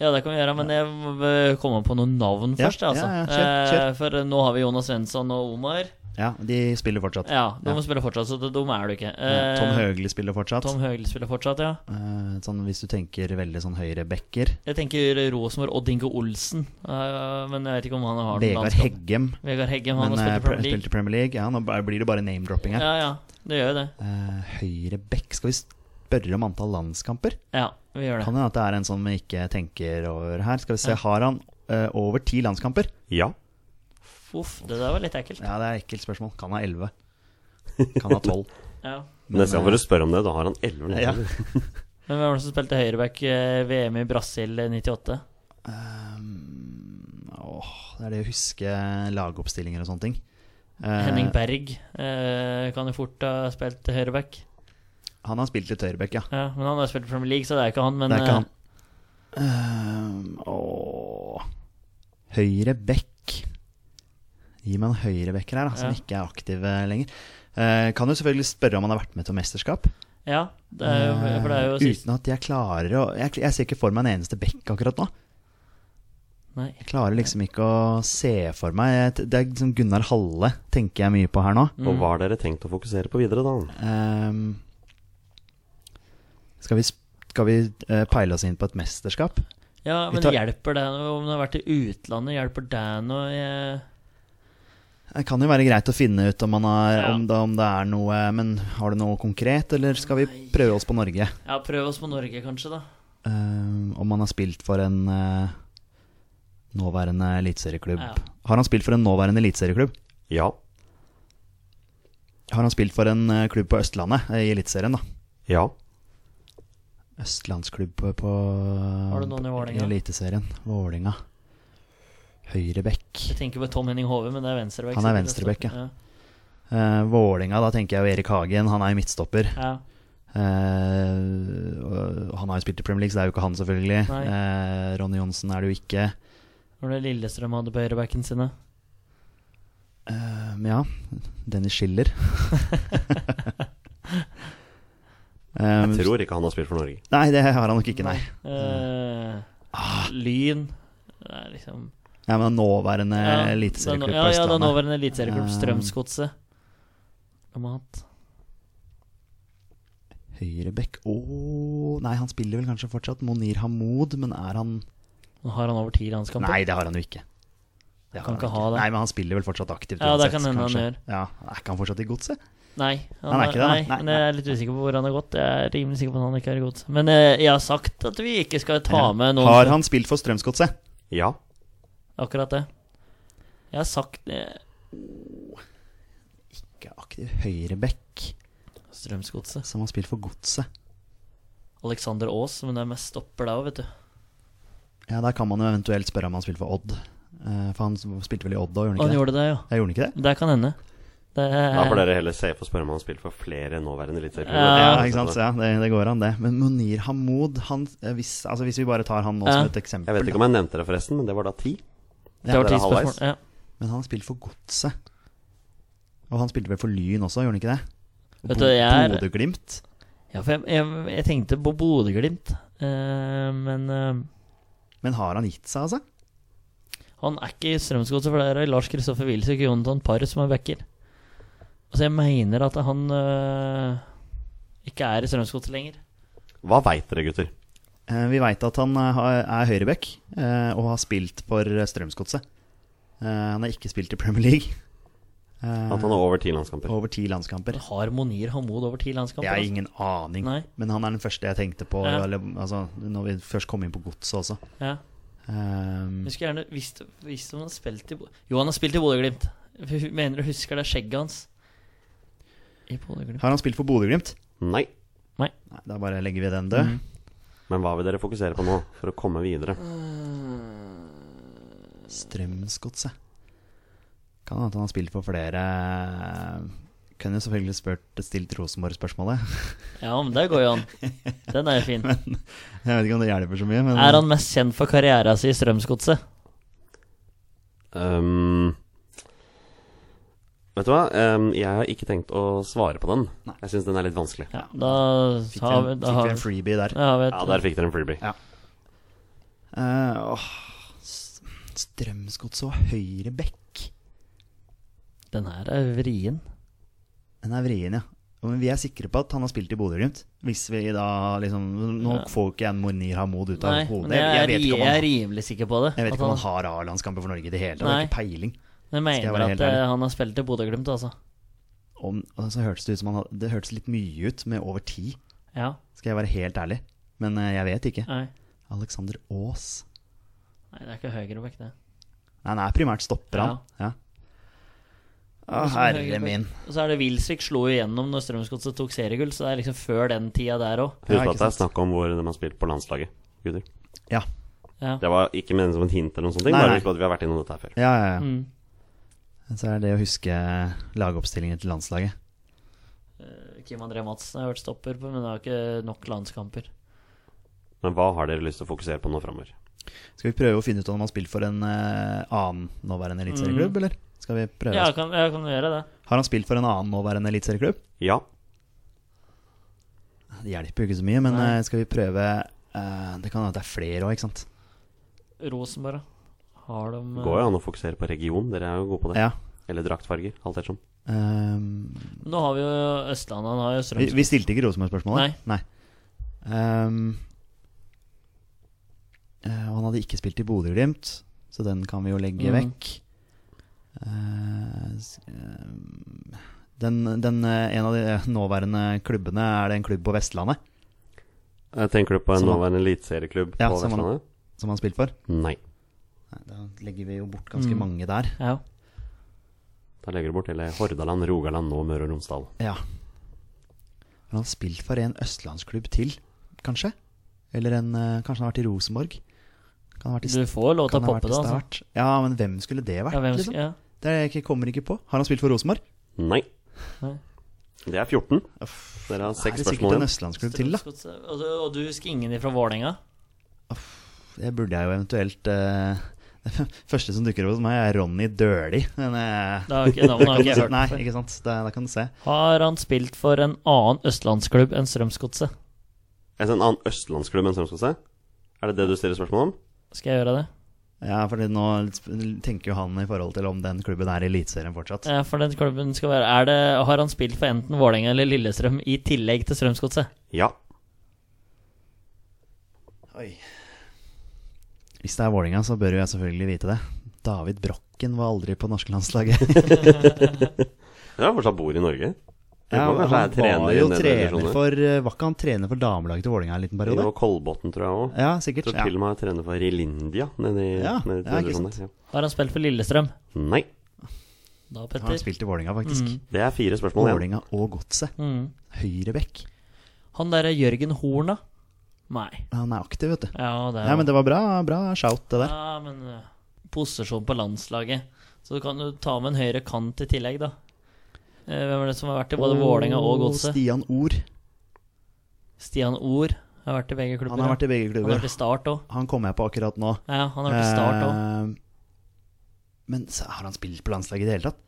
Ja, det kan vi gjøre, men jeg må komme på noen navn Ja, først. Altså. ja, ja, kjør, kjør. Eh, For nå har vi Jonas Svensson og Omar. Ja, de spiller fortsatt. Ja, de Ja. må spille fortsatt, så det dumme er du ikke. Eh, Tom Høgli spiller fortsatt. Tom Høgli spiller fortsatt, ja. Eh, sånn, hvis du tenker veldig sånn høyrebacker. Jeg tenker Rosenborg Odd Inge Olsen, eh, men jeg vet ikke om han har Vegard. Heggem. Vegard Heggem, han Men har eh, spilt i Premier League. spilte Premier League. Ja, nå blir det bare name-dropping her. Ja, ja, det gjør jo det. Eh, høyrebekk. Skal vi spørre om antall landskamper? Ja, vi gjør det. Kan hende at det er en sånn vi ikke tenker over her. Skal vi se, Ja. Har han eh, over ti landskamper? Ja. Uff, det der var litt ekkelt. Ja, det er et ekkelt spørsmål. Kan ha elleve. Kan ha (laughs) tolv. Ja. Neste gang får du spørre om det. Da har han elleve. Ja. landskamper. (laughs) Men hvem var det som spilte høyreback eh, VM i Brasil eh, 98? Um, åh, det er det å huske lagoppstillinger og sånne ting. Eh, Henning Berg uh, kan jo fort ha spilt høyreback. Han har spilt litt høyreback, ja. Ja, men han har spilt i Premier League, så det er ikke han. Men det er ikke eh, han. Um, åh Høyre bekk. Gi meg en høyrebacker her, da, som Ja. ikke er aktiv eh, lenger. Eh, kan jo selvfølgelig spørre om han har vært med til mesterskap. Ja, det er jo, for det er jo Eh, sist Uten at jeg klarer å jeg, jeg ser ikke for meg en eneste bekk akkurat nå. Nei. Jeg klarer liksom ikke å se for meg Det er liksom Gunnar Halle tenker jeg mye på her nå. Og hva har dere tenkt å fokusere på videre, da? Ehm, skal vi, skal vi uh, peile oss inn på et mesterskap? Ja, men tar- hjelper det noe om du har vært i utlandet? Hjelper det noe? Jeg... Det kan jo være greit å finne ut om, man har, Ja. om, det, om det er noe Men har du noe konkret, eller skal vi prøve oss på Norge? Ja, prøve oss på Norge, kanskje, da. Uh, om han har spilt for en uh, nåværende eliteserieklubb. Ja. Har han spilt for en nåværende eliteserieklubb? Ja. Har han spilt for en uh, klubb på Østlandet, i Eliteserien, da? Ja. Østlandsklubb på, på Har du noen i Vålinga? Eliteserien. Vålinga. Høyrebekk. Jeg tenker på Tom Henning Hove, men det er venstrebekk. Han er venstrebekk, ja. Uh, Vålinga, da tenker jeg jo Erik Hagen. Han er jo midtstopper. ja. Uh, han har jo spilt i Premier League, så det er jo ikke han, selvfølgelig. Eh, Ronny Johnsen er det jo ikke. Var det Lillestrøm hadde på høyrebacken sine? Uh, men ja, Dennis Schiller. Um, (laughs) Jeg tror ikke han har spilt for Norge. Nei, det har han nok ikke, nei. Eh, Lyn Det er liksom Ja, men nåværende Ja, eliteserieklubb er på Ja, ja, er nåværende eliteserieklubb. Strømsgodset. Høyrebekk Å Nei, han spiller vel kanskje fortsatt. Monir Hamoud, men er han har han over ti landskamper. Nei, det har han jo ikke. Det har Kan han ikke ha det. Nei, men han spiller vel fortsatt aktivt. Ja, det kan hende han gjør. Ja, Er ikke han fortsatt i godset? Nei, Han er ikke det, nei, Nei, men jeg er litt usikker på hvor han har gått. Jeg er rimelig sikker på at han ikke er i godset. Men eh, jeg har sagt at vi ikke skal ta Ja. med noen Har han spilt for Strømsgodset? Ja. Akkurat det. Jeg har sagt eh, Ikke aktiv høyreback. Strømsgodset. som har spilt for Godset. Alexander Aas, men det er mest stopper der òg, vet du. Ja, Der kan man jo eventuelt spørre om han spilte for Odd. Eh, for han spilte vel i Odd òg, gjorde han Han ikke det? gjorde det, ja. Jeg gjorde han ikke det? Det kan hende. Det, Da får dere heller se på spørre om han har spilt for flere nåværende eliteserieklubber. Ja. Ja, ikke sant? Ja, det, det går an, det. Men Munir Hamoud, han, eh, hvis, altså hvis vi bare tar han nå Ja. som et eksempel Jeg vet ikke om jeg nevnte det forresten, men det var da ti. Det var dere ti er halvveis. spørsmål. Ja. Men han har spilt for Godset. Og han spilte vel for Lyn også, gjorde han ikke det? Vet du, jeg Bodø-Glimt. Ja, for jeg, jeg, jeg tenkte på Bodø-Glimt, uh, men uh, Men har han gitt seg, altså? han er ikke i Strømsgodset, for det er Lars Kristoffer Wilsvik og Jonathan Parr som er backer. Altså, jeg mener at han uh, ikke er i Strømsgodset lenger. Hva veit dere, gutter? Eh, Vi veit at han eh, er høyreback eh, og har spilt for Strømsgodset. Eh, Han har ikke spilt i Premier League. Eh, At han har over ti landskamper. Over ti landskamper. Har Monir Hamoud over ti landskamper? Jeg har altså? ingen aning, Nei. men han er den første jeg tenkte på Ja. eller, altså, når vi først kom inn på godset også. Ja. Um, Jeg skulle gjerne visst, visst om han har spilt i Jo, han har spilt i Bodø-Glimt. Mener du husker det skjegget hans? I Bodø-Glimt. har han spilt for Bodø-Glimt? Nei. Nei, Da bare legger vi den død. Mhm. Men hva vil dere fokusere på nå, for å komme videre? Strømsgodset. Kan hende han har spilt for flere Kunne jo selvfølgelig spurt stilt Rosenborg-spørsmålet. (laughs) Ja, men det går jo an. Den er jo fin. (laughs) Jeg vet ikke om det hjelper så mye, men Er han mest kjent for karrieren sin i Strømsgodset? Um, vet du hva? Um, jeg har ikke tenkt å svare på den. Nei. Jeg syns den er litt vanskelig. Ja, da fikk har vi en, da fikk har vi en freebie der. Ja, vet Ja, der fikk dere en freebie. Ja. Uh, åh, Strømsgodset og høyre bekk. Den her er vrien. Den er vrien, ja. Men vi er sikre på at han har spilt i Bodø-Glimt. Hvis vi da liksom Nå Ja. får ikke jeg Monir Hamoud ut av Nei, hodet. Jeg, jeg, er, vet ikke om jeg er rimelig sikker på det. jeg vet ikke om han- han har A-landskamper for Norge i det hele tatt. Jeg har ikke peiling. Jeg jeg mener at helt eh, ærlig? han har spilt i Bodø-Glimt, altså. Om, og så hørtes det ut som han hadde, Det hørtes litt mye ut med over ti, Ja. skal jeg være helt ærlig. Men uh, jeg vet ikke. Nei. Alexander Aas. Nei, det er ikke høyrebekk, det. Nei, han er primært stopper, han. Ja. Å, herre min. Og så er det Wilsvik slo jo gjennom når Strømsgodset tok seriegull, så det er liksom før den tida der òg. Husk at det er snakk om hvor de har spilt på landslaget, gutter. Ja. Ja. Det var ikke ment som et hint eller noen sånne ting. Nei, Bare nei. husk at vi har vært innom dette her før. Ja, ja, ja. Mm. Så er det å huske lagoppstillingen til landslaget. Eh, Kim André Madsen har vært stopper, på, men har ikke nok landskamper. Men hva har dere lyst til å fokusere på nå framover? Skal vi prøve å finne ut om han har spilt for en uh, annen nåværende eliteserieklubb, eller? Skal vi prøve? Mm. Ja, jeg kan, jeg kan gjøre det. Har han spilt for en annen nåværende eliteserieklubb? Ja. Det hjelper jo ikke så mye, men eh, skal vi prøve uh, Det kan hende det er flere òg, ikke sant? Rosenborg, da. Har de Det Går jo an å fokusere på region. Dere er jo gode på det. Ja. Eller draktfarger. Alt ettersom. Um, Nå har vi jo Østlandet, han har jo vi, Strømsgodset. vi stilte ikke Rosenborg-spørsmålet? Nei. Ehm, eh, og han hadde ikke spilt i Bodø-Glimt, så den kan vi jo legge Mm. vekk. Eh, s- ehm, den, den, eh, en av de eh, nåværende klubbene, er det en klubb på Vestlandet Jeg Tenker du på en Som han- nåværende eliteserieklubb Ja, på som han- Vestlandet? som han har spilt for? Nei. Nei, da legger vi jo bort ganske Mm. mange der. Ja. Da legger du bort hele Hordaland, Rogaland og Møre og Romsdal. Ja. Men han har spilt for en østlandsklubb til, kanskje? Eller en eh, Kanskje han har vært i Rosenborg? Kan ha vært i Du får lov til å poppe det, altså. Ja, men hvem skulle det vært? Ja, hvem liksom? ja. Det jeg kommer ikke på. Har han spilt for Rosenborg? Nei. Nei. Det er 14. Uff, Dere har seks spørsmål. det er sikkert en østlandsklubb til, da. Og, du- husker ingen fra Vålerenga? Det burde jeg jo eventuelt eh, Det (laughs) første som dukker opp hos meg, er Ronny Døhli. Eh, Det (laughs) Nei, ikke sant. Da, det, kan du se. Har han spilt for en annen østlandsklubb enn Strømsgodset? Altså en annen østlandsklubb enn Strømsgodset? Er det det du stiller spørsmål om? Skal jeg gjøre det? Ja, for nå tenker jo han i forhold til om den klubben er i Eliteserien fortsatt. Ja, for den klubben skal være er det, Har han spilt for enten Vålerenga eller Lillestrøm i tillegg til Strømsgodset? Ja. Oi. Hvis det er Vålinga, så bør jo jeg selvfølgelig vite det. David Brokken var aldri på norske landslaget. (laughs) Ja, fortsatt bor i Norge. Ja, han trener var jo trener for eh, Var ikke han trener for damelaget til Vålinga en liten periode? Og Kolbotn, tror jeg òg. Ja, sikkert. Tror Ja. til og med er trener for Rilindia nede i Ja, nede ja, ikke sant. Ja. Har han spilt for Lillestrøm? Nei. Da, Han har han spilt i Vålinga, faktisk. Mm. Det er fire spørsmål igjen. Vålinga og Godset. Mm. Høyrebekk. Han derre Jørgen Horn, da? Nei. Han er aktiv, vet du. Ja, det er Nei, men det var bra, bra shout, det der. Ja, men uh, posisjon på landslaget. Så du kan jo ta med en høyre kant i tillegg, da. Eh, hvem er det som har vært i både Vålerenga og Godset? Stian Ord. Stian Ord har vært i begge klubber. Han har vært i begge klubber. han har vært i Start òg. Han kommer jeg på akkurat nå. Ja, han har vært i Start òg. Eh, Men har han spilt på landslaget i det hele tatt?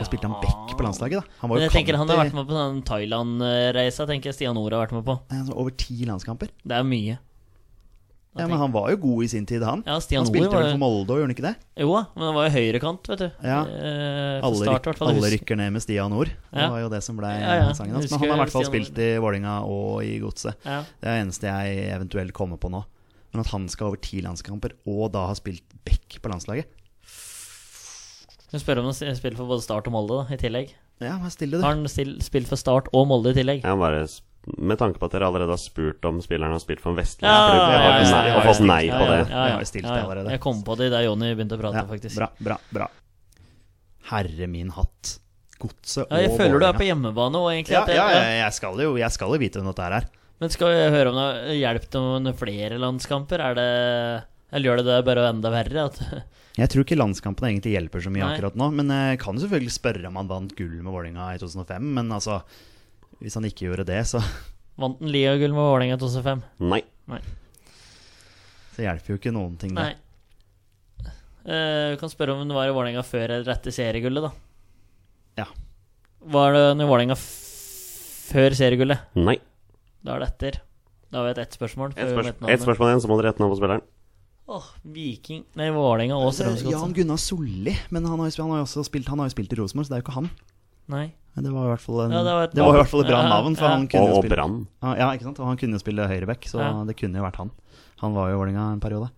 Og spilte han back på landslaget, da? Han var jo jeg tenker Han har vært med på den Thailand-reisa, tenker jeg Stian Ord har vært med på. Altså, Over ti landskamper? Det er mye. Ja, Men han var jo god i sin tid, han. Ja, Stian han spilte vel for Molde, gjorde han ikke det? Jo da, men han var jo høyrekant, vet du. Ja. Eh, Alle, start, ryk, alle rykker ned med Stian Nord. Det var jo det som ble Ja, ja. sangen hans. Men han har i hvert fall Stian spilt i Vålinga og i Godset. Ja. Det er det eneste jeg eventuelt kommer på nå. Men at han skal over ti landskamper, og da har spilt back på landslaget Du spør om han spiller for både Start og Molde, da, i tillegg. Ja, men stille Har det. han still, spilt for Start og Molde i tillegg? Ja, bare Med tanke på at dere allerede har spurt om spilleren har spilt for en vestlig Ja, klubb, ja, har, ja, ja, nei, ja, og ja, fått nei ja, på ja, det. ja. Jeg har jo stilt det allerede. Jeg kom på det da Jonny begynte å prate, Ja, faktisk. bra, bra, bra. Herre min hatt. Godset Ja, jeg føler du er på hjemmebane òg, egentlig. Ja, jeg- ja, ja, jeg skal jo, jeg skal jo vite hvem dette her er. Men skal vi høre om det har hjulpet noen flere landskamper? Er det Eller gjør det det bare enda verre? At, Jeg tror ikke landskampene egentlig hjelper så mye Nei. akkurat nå. Men jeg kan jo selvfølgelig spørre om han vant gull med Vålinga i 2005. Men altså, hvis han ikke gjorde det, så, vant han Lia-gull med Vålinga i 2005? Nei. så hjelper jo ikke noen ting, det. Nei. Uh, kan spørre om hun var i Vålerenga før eller etter seriegullet, da. Ja. Var det i Vålerenga før seriegullet? Nei. Da er det etter. Da har vi et ett spørsmål. Ett spørsmål, et spørsmål igjen, så må dere gjette navnet på spilleren. Åh, Viking Nei, Vålerenga og Strømsgodset. er Jan Strømsgodset. Gunnar Solli, men han har jo, han har jo også spilt, han har jo spilt i Rosenborg, så det er jo ikke han. Nei. Men det var i hvert fall, en, Ja, det var et- det var i hvert fall et bra Ja, navn. For ja. han kunne Og, Brann. Ja, ikke sant? Og han kunne jo spille høyreback, så Ja. det kunne jo vært han. Han var jo i Vålerenga en periode.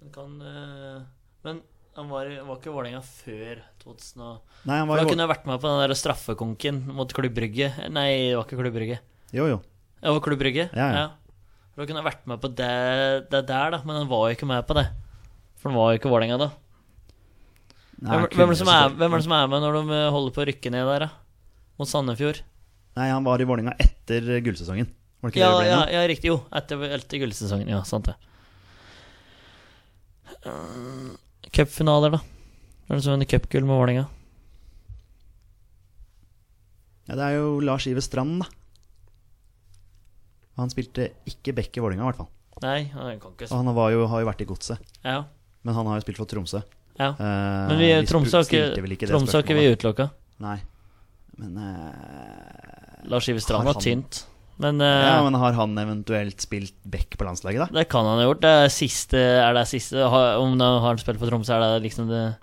Han Kan, eh, men han var, var ikke i Vålerenga før 2000 og Nei, han var han kunne vært med på den der straffekonken mot Klubb Brygge. Nei, det var ikke Klubb Brygge. Jo, jo. Det var Klubb Brygge? Ja, ja. For å kunne vært med på det, det der, da, men han var jo ikke med på det. For han var jo ikke Vålerenga da. Nei, Hvem, hvem, er er, hvem er det som er med når de holder på å rykke ned der, da? Mot Sandefjord? Nei, han var i Vålerenga etter gullsesongen. Var det ikke Ja, det det ja, ja, riktig. Jo, etter, etter gullsesongen. Ja, sant det. Uh, Cupfinaler, da? Hvem er det som vinner cupgull med Vålerenga? Ja, det er jo Lars Iver Strand, da. Han spilte ikke back i Vålerenga, i hvert fall. Nei, han kan ikke Og han var jo, har jo vært i Godset, Ja. men han har jo spilt for Tromsø. ja. Eh, Men vi, Tromsø har ikke, Tromsø ikke vi utelukka. Nei. Men eh, Lars Iver Strand var tynt. Men, uh, Ja, men har han eventuelt spilt back på landslaget, da? det kan han ha gjort. Det er siste, er det siste Om han har spilt for Tromsø, er det liksom det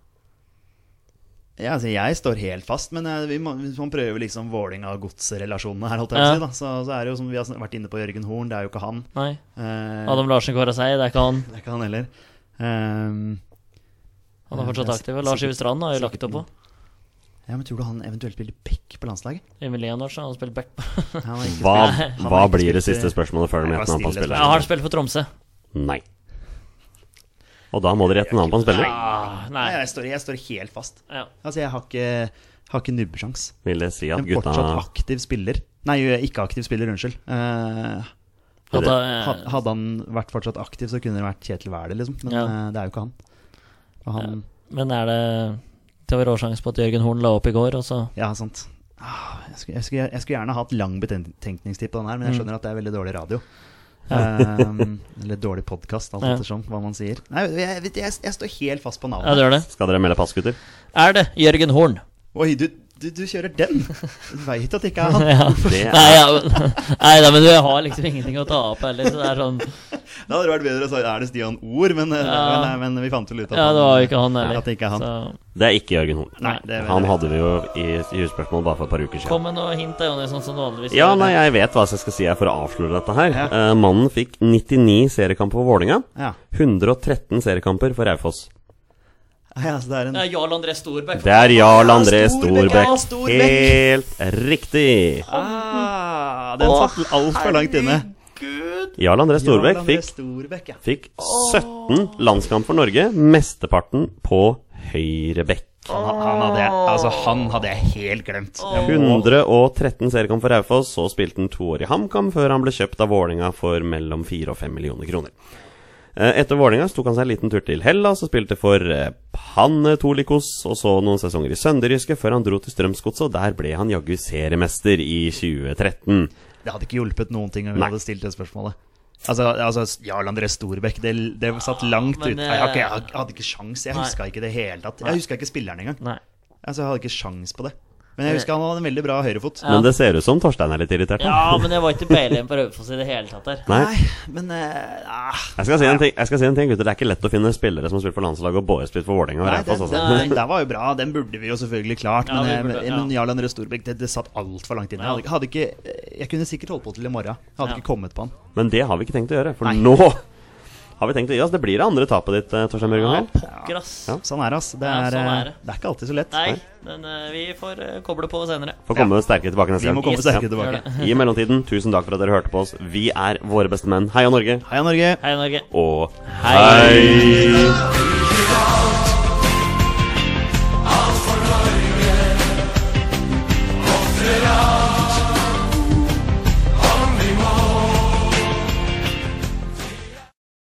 Ja, altså Jeg står helt fast, men eh, vi må, hvis man prøver liksom Vålerenga-godsrelasjonene her, holdt jeg Ja. å si, da, så, så er det jo som vi har vært inne på Jørgen Horn, det er jo ikke han. Nei. Eh, Adam Larsen Kåra seg, det er ikke han. Det er ikke han heller. Ehm, Han er fortsatt er aktiv. Lars Ive Strand har jo lagt opp på. ja, men Tror du han eventuelt spiller back på landslaget? Emil Leonardsen har spilt back. Hva, hva blir det siste eh, spørsmålet før han vet når han stille spilleren? Har han spilt for Tromsø? Nei. Og da må dere gjette navnet på en spiller. Ah, Nei, nei. jeg står, jeg står helt fast. Ja. Altså, jeg har ikke, har ikke nubbesjans. Vil det si at En gutta fortsatt aktiv spiller. Nei, ikke aktiv spiller, unnskyld. Uh, At, det- eh, had- hadde han vært fortsatt aktiv, så kunne det vært Kjetil Wæler, liksom. Men Ja. uh, det er jo ikke han. Og han Men er det Det var råsjanse på at Jørgen Horn la opp i går, og så Ja, sant. Ah, Jeg skulle, jeg, skulle, jeg skulle gjerne hatt lang betenkningstid på den her, men jeg Mm. skjønner at det er veldig dårlig radio. Um, eller dårlig podkast, alt Ja. ettersom hva man sier. Nei, jeg, vet- jeg, jeg står helt fast på Ja, navnet. det gjør det. Skal dere melde pass, gutter? Er det Jørgen Horn? Oi, du, du, du kjører den! Du veit at det ikke er han. (laughs) Ja. Det er Nei, ja, men, (laughs) nei da, men du har liksom ingenting å ta opp heller, så det er sånn (laughs) Da hadde det vært bedre å si er det Stian Ord, men, eh, Ja. men, eh, men vi fant vel ut at Ja, det var ikke han At det ikke er han. Så Det er ikke Jørgen Horn. Det Han hadde vi jo i husspørsmål bare for et par uker siden. kom med noe hint, Jonny, sånn som du vanligvis Ja, nei, jeg vet hva jeg skal si her for å avsløre dette her. Ja. Eh, mannen fikk 99 seriekamper for Vålinga. Ja. 113 seriekamper for Raufoss. Ja, så det er en Det er Jarl André Storbekk. Det er Jarl André Storbekk, ja, Storbekk. Helt riktig. ah, Den satt altfor langt inne. Jarl André Storbekk fikk, Storbekk, ja. fikk 17 landskamp for Norge, mesteparten på høyre bekk. Han, han, hadde, altså, han hadde jeg helt glemt. 113 seriekamp for Raufoss, så spilte han to år i HamKam før han ble kjøpt av Vålinga for mellom 4 og 5 millioner kroner. Eh, Etter Vålerenga tok han seg en liten tur til Hellas og spilte for eh, Panetolikos og så noen sesonger i Sønderjyske før han dro til Strømsgodset, og der ble han jaggu seriemester i 2013. Det hadde ikke hjulpet noen ting om vi hadde stilt det spørsmålet. Altså, altså Jarl André Storbekk, det, det satt langt ja, ut. Jeg, jeg eh, hadde ikke sjans. Jeg huska ikke det hele tatt. Jeg huska ikke spilleren engang. Nei. Altså, jeg hadde ikke sjans på det. Men jeg husker han hadde en veldig bra høyrefot. Men det ser ut som Torstein er litt irritert. Ja, men jeg var ikke peiling på Raufoss i det hele tatt her. Nei. men eh, ah, Jeg skal si en ting, jeg skal si en ting gutter. Det er ikke lett å finne spillere som har spilt for landslaget og både spilt for Vålerenga og Raufoss. Altså. den, den var jo bra. Den burde vi jo selvfølgelig klart. Ja, men eh, burde, men, ja. men Jarl André Storbekk, det, det satt altfor langt inne. Jeg hadde, ikke- hadde ikke, jeg kunne sikkert holdt på til i morgen. Jeg hadde Ja. ikke kommet på han. Men det har vi ikke tenkt å gjøre, for Nei. nå har vi tenkt å gi oss. Det blir det andre tapet ditt, Torstein Børge Ja, pokker, ass. Ja. Sånn er det, ass. Det Ja, er, sånn er eh, det. det er ikke alltid så lett. Nei, men uh, vi får uh, koble på senere. Får komme sterkere tilbake neste Vi må komme Yes, sterkere tilbake. I mellomtiden, tusen takk for at dere hørte på oss. Vi er våre beste menn. Heia Norge. Heia Norge! Hei, Norge. Og Hei. hei.